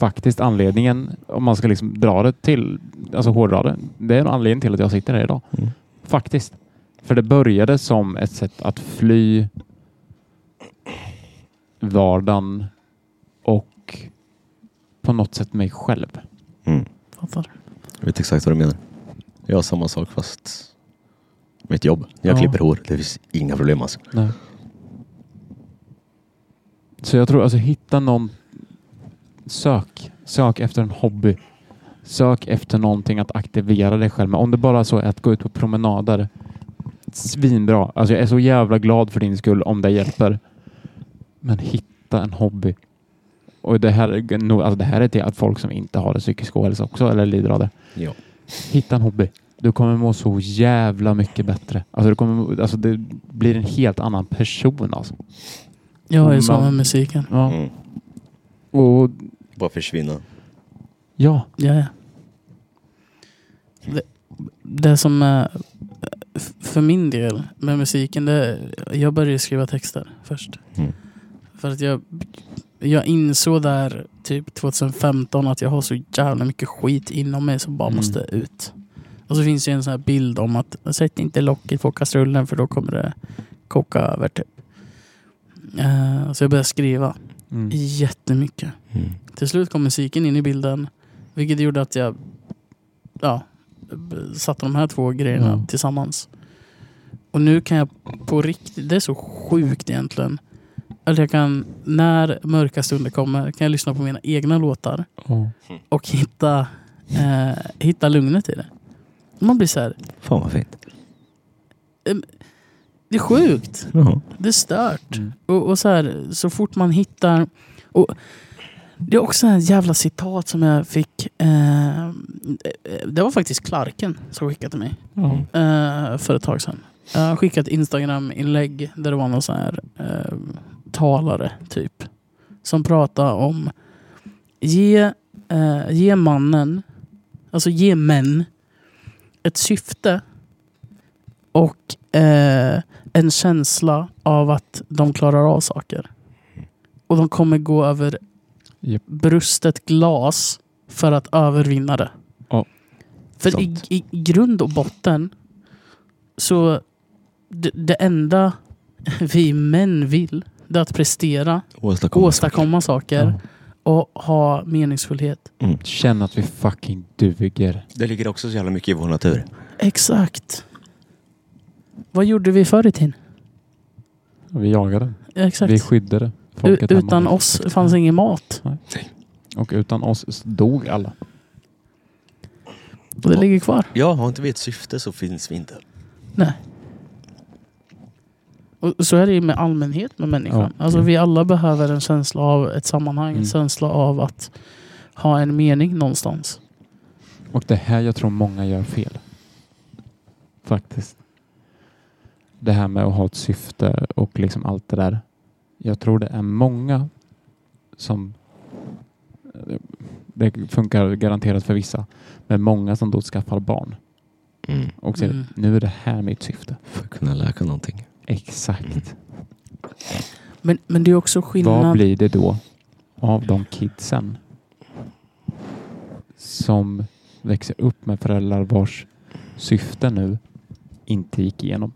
faktiskt anledningen, om man ska liksom dra det till, alltså hårdra det. Det är anledningen till att jag sitter här idag. Mm. Faktiskt. För det började som ett sätt att fly vardagen och på något sätt mig själv. Mm. Fattar. Jag vet exakt vad du menar. Jag har samma sak fast mitt jobb. Jag Ja. klipper hår. Det finns inga problem alltså. Nej. Så jag tror alltså hitta någon sök. Sök efter en hobby. Sök efter någonting att aktivera dig själv med. Om det bara så är att gå ut på promenader. Svinbra. Alltså jag är så jävla glad för din skull om det hjälper. Men hitta en hobby. Och det här, är nog- alltså det här är till att folk som inte har det psykisk ohälsa också eller lider av det. Ja. Hitta en hobby. Du kommer må så jävla mycket bättre. Alltså, du kommer, alltså det blir en helt annan person alltså. Jag är så med musiken. Ja. Mm. Och Bara försvinna. ja, Ja, ja. Det, det som är f- för min del med musiken, det, jag började skriva texter först. Mm. För att jag, jag insåg där typ 2015 att jag har så jävla mycket skit inom mig som bara Mm. måste ut. Och så finns det en sån här bild om att sätt inte locket på kastrullen för då kommer det koka över typ. Eh, så jag började skriva mm. jättemycket. Mm. Till slut kom musiken in i bilden. Vilket gjorde att jag ja, satte de här två grejerna Ja. tillsammans. Och nu kan jag på riktigt, det är så sjukt egentligen. Att jag kan, när mörka stunder kommer, kan jag lyssna på mina egna låtar Ja. och hitta, eh, hitta lugnet i det. Man blir så här, Fan vad fint. Det är sjukt. Jaha. Det är stört. Mm. Och, och så, här, så fort man hittar... Och det är också en jävla citat som jag fick. Eh, det var faktiskt Clarken som skickade till mig eh, för ett tag sedan. Jag skickade ett Instagram-inlägg där det var någon sån här eh, talare typ. Som pratade om ge, eh, ge mannen, alltså ge män ett syfte och eh, en känsla av att de klarar av saker. Och de kommer gå över Japp. brustet glas för att övervinna det. Ja, För i, i grund och botten så det, det enda vi män vill det är att prestera, Åstadkomma, åstadkomma saker och ha meningsfullhet. saker. Mm. Känn att vi fucking duger. Det ligger också så jävla mycket i vår natur. Exakt. Vad gjorde vi förr i tiden? Vi jagade. Ja, exakt. Vi skyddade U- folket hemma. utan oss fanns ingen mat. Och utan oss dog alla. Och det ligger kvar. Ja, har inte vi ett syfte så finns vi inte. Nej. Och så är det ju med allmänhet med människan. Ja. Alltså vi alla behöver en känsla av ett sammanhang. En Mm. känsla av att ha en mening någonstans. Och det här jag tror många gör fel. Faktiskt. Det här med att ha ett syfte och liksom allt det där. Jag tror det är många som det funkar garanterat för vissa. Men många som då skaffar barn Mm. och säger Mm. nu är det här mitt syfte. För att kunna läka någonting. Exakt. Men, men det är också skillnad. Vad blir det då av de kidsen som växer upp med föräldrar vars syfte nu inte gick igenom?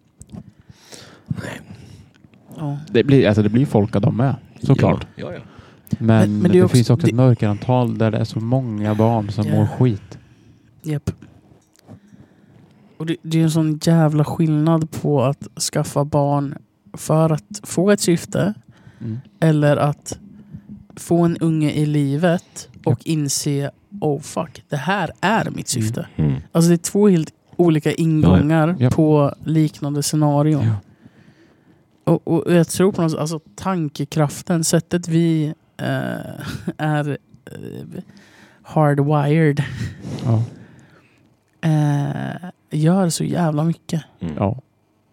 Ja. Det blir, alltså det blir folk av dem med, såklart. Ja, ja, ja. Men, Men- men det det, också- finns också ett det- mörkerantal där det är så många barn som Ja. mår skit. Japp. Och det, det är en sån jävla skillnad på att skaffa barn för att få ett syfte Mm. eller att få en unge i livet och inse oh fuck, det här är mitt syfte. Mm. Alltså det är två helt olika ingångar Ja. på liknande scenarion. Ja. Och, och jag tror på något alltså tankekraften, sättet vi eh, är eh, hardwired Ja. eh, gör så jävla mycket. Mm. Ja.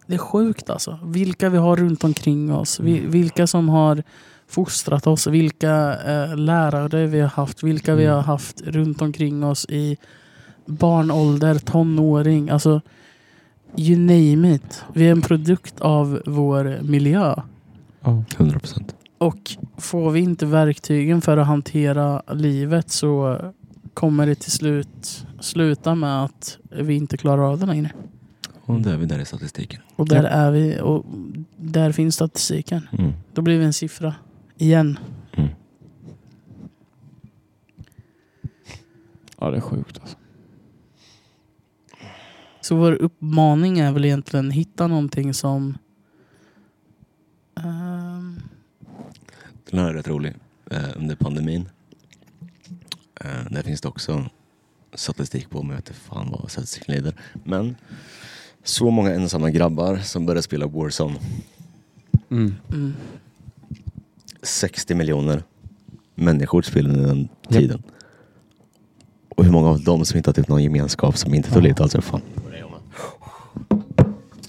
Det är sjukt alltså. Vilka vi har runt omkring oss. Vi, vilka som har fostrat oss. Vilka eh, lärare vi har haft. Vilka vi Mm. har haft runt omkring oss i barnålder, tonåring. Alltså, you name it. Vi är en produkt av vår miljö. Ja. 100 procent. Och får vi inte verktygen för att hantera livet så kommer det till slut sluta med att vi inte klarar av det längre. Och där är vi där i statistiken. Och där Ja. är vi och där finns statistiken. Mm. Då blir vi en siffra. Igen. Mm. ja, det är sjukt alltså. Så vår uppmaning är väl egentligen hitta någonting som ehm, Den här är rätt rolig. Eh, under pandemin. Eh, där finns det också statistik på, men jag vet inte fan vad statistiken leder. Men så många ensamma grabbar som började spela Warzone. Mm. mm, 60 miljoner människor spelade under den tiden. Och hur många av dem som inte har typ någon gemenskap som inte tog livet av sig. Fan.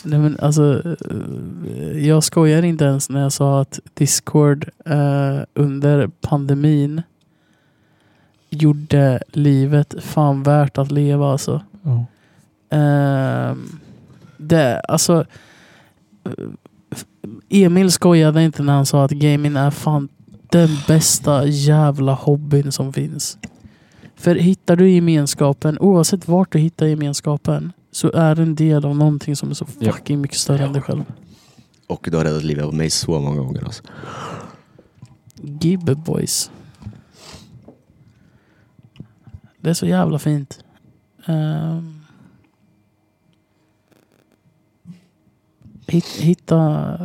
Nej men alltså, eh, jag skojar inte ens när jag sa att Discord eh, under pandemin gjorde livet fan värt att leva alltså. Ja. Ehm, det, alltså, eh, Emil skojade inte när han sa att gaming är fan den bästa jävla hobbyn som finns. För hittar du gemenskapen, oavsett vart du hittar gemenskapen, så är en del av någonting som är så Ja. fucking mycket större än dig själv. Och det har räddat livet av mig så många gånger. Alltså. Gibbe boys. Det är så jävla fint. Hit, hitta...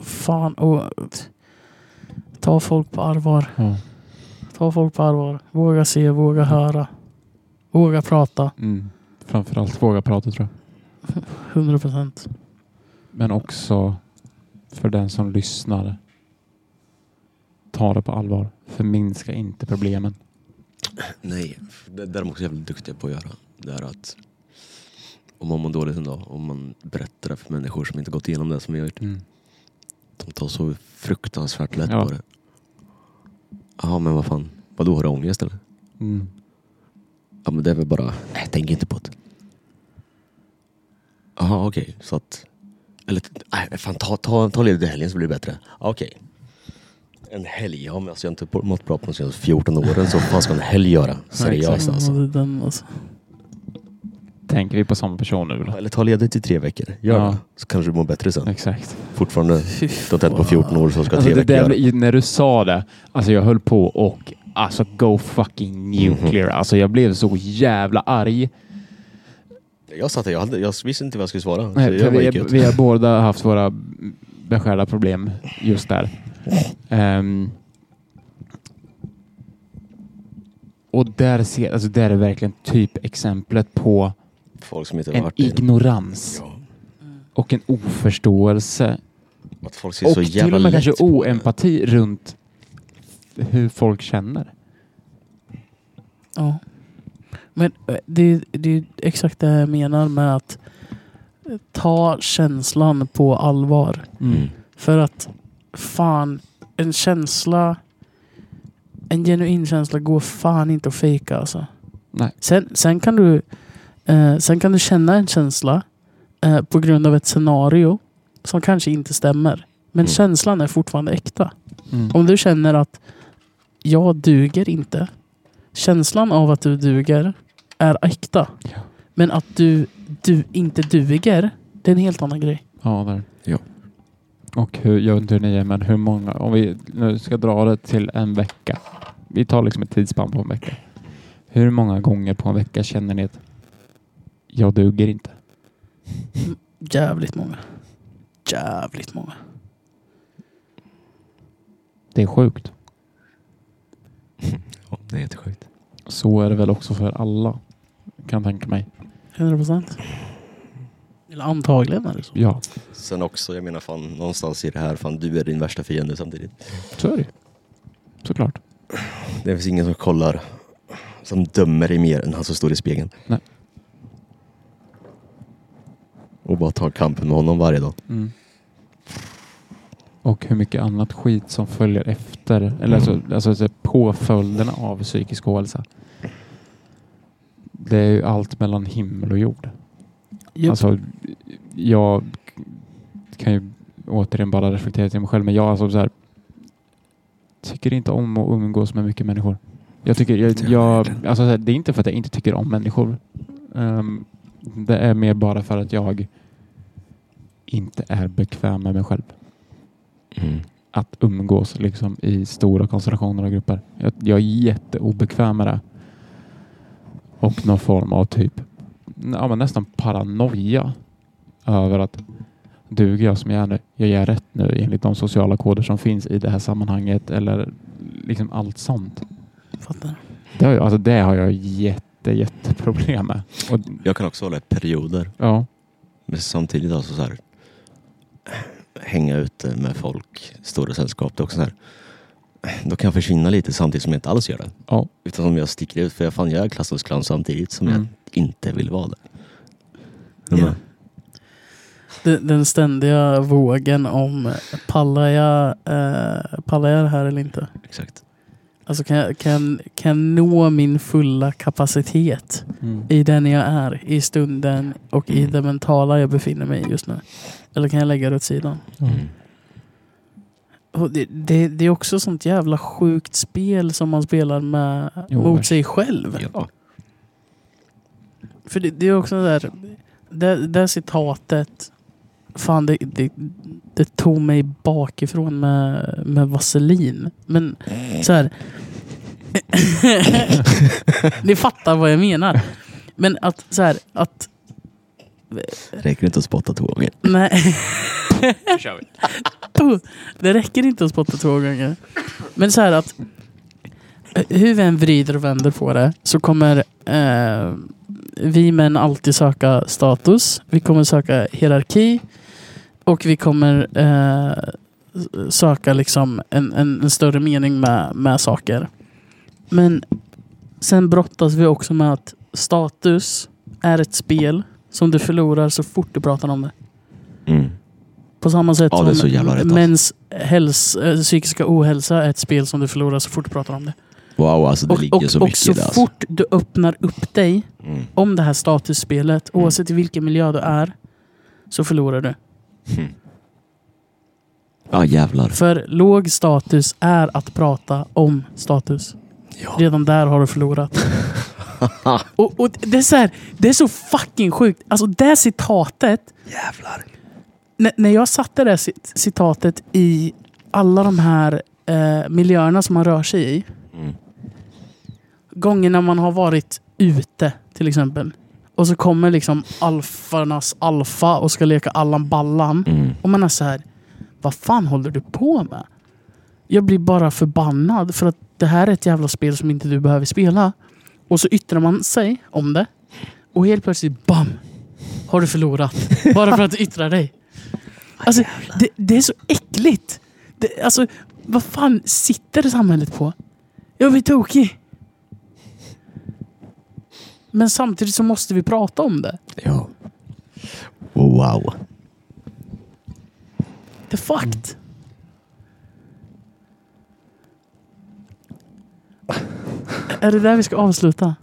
Fan och... Ta folk på allvar. Ja. Ta folk på allvar. Våga se, våga höra. Våga prata. Mm. Framförallt våga prata tror jag. 100 procent. Men också för den som lyssnar. Ta det på allvar. Förminska inte problemen. Nej, det där är de också jävligt duktiga på att göra. Det är att om man mår dåligt en dag, om man berättar det för människor som inte gått igenom det som vi har gjort. Mm. De tar så fruktansvärt lätt Ja. på det. Ja men vad fan, vadå har du ångest eller? Mm. Ja men det är väl bara, nej tänk inte på det. Jaha okej, så att... Eller nej fan ta, ta, ta ledigt i helgen så blir det bättre. Ja, Okej. En helg, ja men alltså jag har inte mått bra på de senaste 14 åren så vad fan ska en helg göra? Seriöst alltså. Ja, det är den, alltså. Tänker vi på samma person nu då? Eller ta ledigt i tre veckor. Gör Ja. det. Så kanske du mår bättre sen. Exakt. Fortfarande, du har tänt på 14 år så ska Alltså tre det veckor där, göra. när du sa det, alltså jag höll på och alltså go fucking nuclear. Alltså jag blev så jävla arg. Jag satt där, jag, hade, jag visste inte vad jag skulle svara. Nej, jag vi, vi har båda haft våra beskärda problem just där. Ehm, och där, ser, alltså där är verkligen typ exemplet på en ignorans Ja. och en oförståelse Att folk ser och till och med kanske oempati runt hur folk känner. Ja. Men eh, det, det är exakt det jag menar med att ta känslan på allvar. Mm. För att fan, en känsla, en genuin känsla går fan inte att fejka alltså. Nej. Sen, sen, kan du, eh, sen kan du känna en känsla eh, på grund av ett scenario som kanske inte stämmer. Men Mm. känslan är fortfarande äkta. Mm. Om du känner att jag duger inte. Känslan av att du duger är äkta. Ja. Men att du, du inte duger, det är en helt annan grej. Ja, där. Ja. Och hur, jag vet inte hur ni är, men hur många, om vi nu ska dra det till en vecka. Vi tar liksom ett tidsspann på en vecka. Hur många gånger på en vecka känner ni att jag duger inte? Jävligt många. Jävligt många. Det är sjukt. Ja, det är jättesjukt. Så är det väl också för alla, kan jag tänka mig. 100 procent. Eller antagligen är det så. Ja, Sen också, jag menar fan någonstans i det här, fan du är din värsta fiende samtidigt. så är det Såklart. Det finns ingen som kollar, som dömer dig mer än han som står i spegeln. Nej. Och bara tar kampen med honom varje dag. Mm. Och hur mycket annat skit som följer efter, eller alltså, alltså, alltså påföljderna av psykisk ohälsa. Det är ju allt mellan himmel och jord. Japp. Alltså, jag kan ju återigen bara reflektera till mig själv, men jag alltså så här, tycker inte om att umgås med mycket människor. Jag tycker, jag, jag, alltså, så här, det är inte för att jag inte tycker om människor. Ehm, det är mer bara för att jag inte är bekväm med mig själv. Mm. Att umgås liksom i stora koncentrationer av grupper. Jag, jag är jätteobekväm med det. Och någon form av typ ja, men nästan paranoia över att duger jag som jag är nu? Jag gör rätt nu enligt de sociala koder som finns i det här sammanhanget eller liksom allt sånt. Fattar. Det har, jag- alltså det har jag jätte, jätteproblem med. Och, Jag kan också hålla i perioder. ja, Men samtidigt alltså så här, hänga ute med folk, stora sällskap. Det är också så här, då kan jag försvinna lite samtidigt som jag inte alls gör det. ja, Utan som jag sticker ut för jag, fan, jag är klassens clown samtidigt som Mm. jag inte vill vara det. Ja. Den, den ständiga vågen om pallar jag, eh, pallar jag det här eller inte? Exakt. Alltså kan jag, kan, kan jag nå min fulla kapacitet mm. i den jag är, i stunden och i det mentala jag befinner mig i just nu? Eller kan jag lägga det åt sidan? Mm. Det, det, det är också sånt jävla sjukt spel som man spelar med Jo, mot sig själv. Ja. För det, det är också där, det, det citatet, fan det, det, det tog mig bakifrån med, med vaselin. Men så här. Ni fattar vad jag menar. Men att så här, att Räcker inte att spotta två gånger. Nej. Det räcker inte att spotta två gånger. Men så här att hur vi än vrider och vänder på det så kommer eh, vi män alltid söka status. Vi kommer söka hierarki och vi kommer eh, söka liksom en, en, en större mening med, med saker. Men sen brottas vi också med att status är ett spel som du förlorar så fort du pratar om det. Mm. På samma sätt Ja, som rätt, alltså. mäns häls, äh, psykiska ohälsa är ett spel som du förlorar så fort du pratar om det. Wow, alltså det Och, ligger och, så och mycket så i det. Alltså. fort du öppnar upp dig Mm. om det här statusspelet, oavsett i vilken miljö du är, så förlorar du. Ja, jävlar. För låg status är att prata om status. Ja. Redan där har du förlorat. och, och det, är så här, det är så fucking sjukt. Alltså det citatet, Jävlar. när, när jag satte det cit- citatet i alla de här eh, miljöerna som man rör sig i. Mm. Gångerna man har varit ute till exempel. Och så kommer liksom alfarnas alfa och ska leka Allan Ballan. Mm. Och man är så här. Vad fan håller du på med? Jag blir bara förbannad för att det här är ett jävla spel som inte du behöver spela. Och så yttrar man sig om det. Och helt plötsligt, BAM! Har du förlorat. Bara för att du yttrar dig. Alltså, det, det är så äckligt. Det, alltså, vad fan sitter samhället på? Jag blir tokig. Men samtidigt så måste vi prata om det. Ja. Wow. Det är fucked. Är det där vi ska avsluta?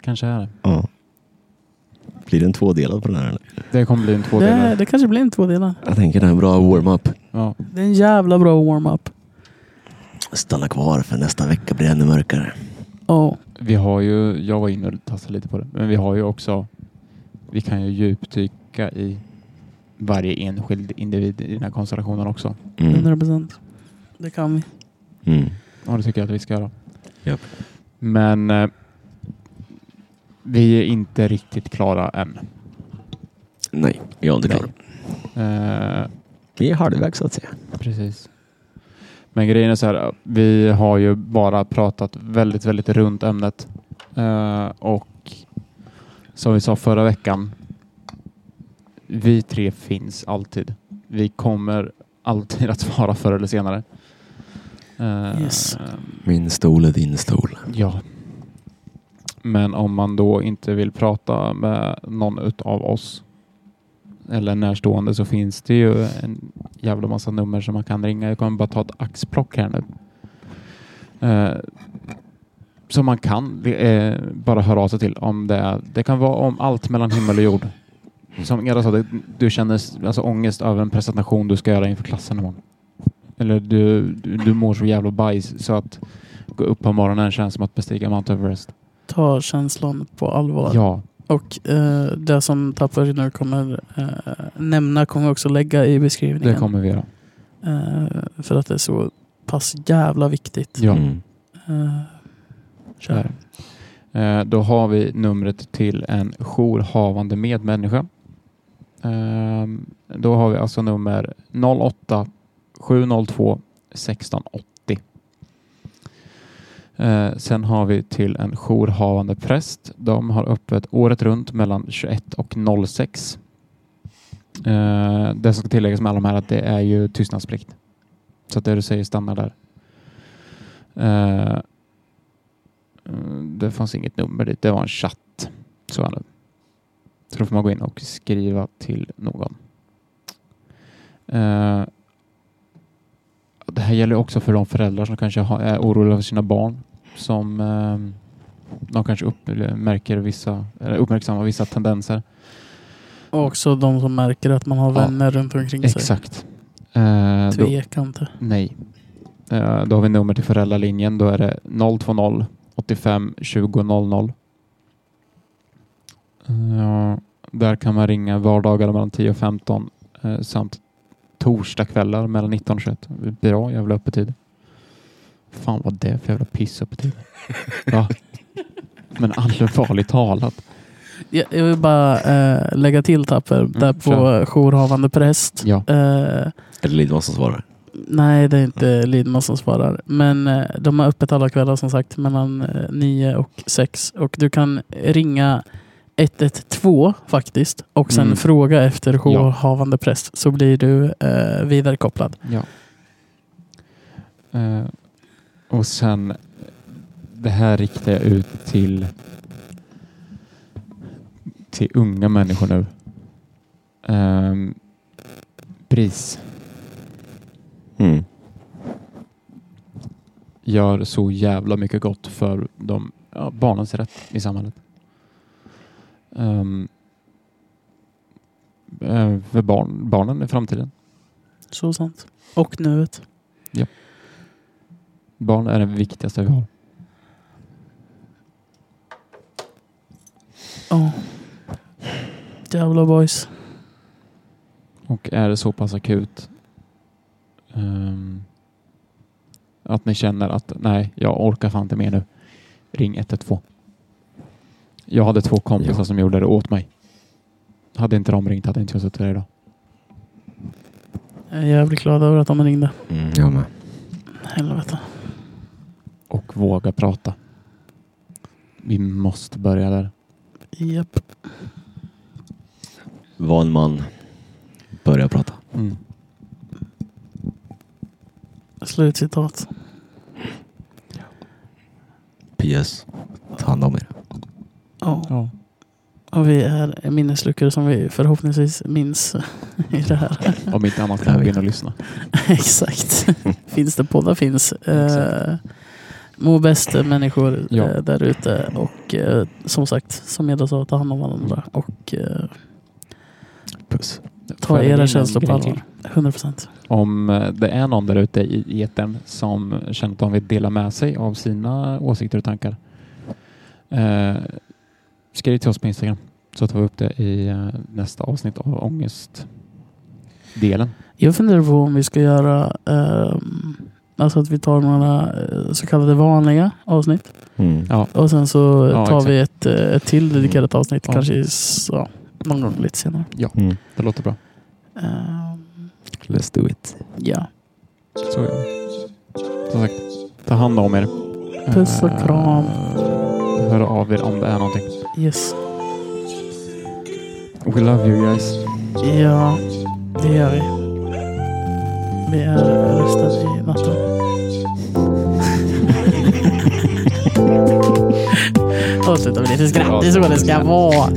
Kanske är det. Ja. Blir det en tvådelad på den här? eller? Det kommer bli en Det, tvådelare. det kanske blir en tvådelad. Jag tänker det är en bra warm-up. Ja. Det är en jävla bra warm-up. Stanna kvar för nästa vecka blir det ännu mörkare. Oh. Vi har ju, jag var inne och tassade lite på det, men vi har ju också, vi kan ju djupdyka i varje enskild individ i den här konstellationen också. Mm. 100 procent. Det kan vi. Mm. Ja, det tycker jag att vi ska göra. Japp. Men eh, vi är inte riktigt klara än. Nej, jag är inte Nej. klar. Eh, Vi är halvvägs så att säga. Precis. Men grejen är så här, vi har ju bara pratat väldigt, väldigt runt ämnet. Eh, och som vi sa förra veckan, vi tre finns alltid. Vi kommer alltid att vara förr eller senare. Eh, Yes. Min stol är din stol. Ja. Men om man då inte vill prata med någon utav oss eller närstående så finns det ju en jävla massa nummer som man kan ringa. Jag kommer bara ta ett axplock här nu. Eh, som man kan eh, bara höra av sig till om det är. Det kan vara om allt mellan himmel och jord. Som Eda sa, du känner alltså ångest över en presentation du ska göra inför klassen imorgon. Eller du, du, du mår så jävla bajs så att gå upp på morgonen känns som att bestiga Mount Everest. Ta känslan på allvar. Ja, Och eh, det som Tapper nu kommer eh, nämna kommer vi också lägga i beskrivningen. det kommer vi göra. Eh, för att det är så pass jävla viktigt. Ja, Mm. Eh, så är det. Eh, då har vi numret till en jourhavande medmänniska. Eh, då har vi alltså nummer 08 702 1680. Eh, sen har vi till en jourhavande präst. De har öppet året runt mellan 21 och 06. Eh, det som ska tilläggas med alla de här är att det är ju tystnadsplikt. Så att det du säger stannar där. Eh, det fanns inget nummer dit, det var en chatt. Så är det. Så då får man gå in och skriva till någon. Eh, det här gäller också för de föräldrar som kanske är oroliga för sina barn. Som eh, de kanske upp, märker vissa, uppmärksammar vissa tendenser. och också de som märker att man har Ja, vänner runt omkring sig. Exakt. Eh, Tveka inte. nej. Eh, då har vi nummer till föräldralinjen. Då är det 020 85 20 00. Eh, där kan man ringa vardagar mellan 10 och 15 eh, samt torsdagskvällar mellan 19 och 21. Bra jävla öppettid. Fan vad det är för jävla pissöppettid. Va? Men allvarligt talat. Jag, jag vill bara eh, lägga till Tapper, där på kör. jourhavande präst. Ja. Eh, Är det Lidman som svarar? nej, det är inte Lidman som svarar. Men eh, de har öppet alla kvällar som sagt mellan eh, 9 och 6. Och du kan ringa 112 faktiskt och sen Mm. fråga efter jourhavande präst så blir du eh, vidarekopplad. Ja. Eh, och sen, det här riktar jag ut till till unga människor nu. Um, BRIS Mm. gör så jävla mycket gott för de, ja, barnens rätt i samhället. Um, för barn, barnen i framtiden. Så sant. Och nuet. Barn är det viktigaste vi har. Ja. Jävla boys. Och är det så pass akut ehm, att ni känner att nej, jag orkar fan inte mer nu. Ring 112. Jag hade två kompisar Ja. som gjorde det åt mig. Hade inte de ringt hade inte jag suttit här idag. Jag är jävligt glad över att de ringde. Mm, jag med. Helvete. Och våga prata. Vi måste börja där. Japp. Var en man. Börja prata. Mm. Slutcitat. PS. Ta hand om er. Ja. Ja. Och vi är minnesluckor som vi förhoppningsvis minns i det här. Om inte annat kan vi gå in och lyssna. Exakt. finns det poddar finns. Eh, må bäst människor Ja. eh, där ute. Och eh, som sagt, som jag sa, ta hand om varandra. Och eh, Puss. ta in era känslor på allvar. till? 100 procent. Om eh, det är någon där ute i etern som känner att de vill dela med sig av sina åsikter och tankar. Skriv till oss på Instagram så tar vi upp det i eh, nästa avsnitt av ångestdelen. Jag funderar på om vi ska göra ehm, Alltså att vi tar några eh, så kallade vanliga avsnitt. Mm. Ja, Och sen så Ja, tar exakt. vi ett, eh, ett till dedikerat avsnitt. Ja. Kanske i s- ja, någon gång lite senare. Mm. det låter bra. Ehm, Let's do it. ja. Så. Som sagt, ta hand om er. Puss och kram. Hör av er om det är någonting. Yes. We love you guys. Ja, det gör vi. Vi är röstade i natten. Avslutar vi lite skratt. Det är så det ska vara.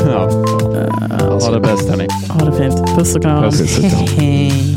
Ja. Eh, Ha det bäst hörni. Ha det fint. Puss och kram. Puss och kram. Hej.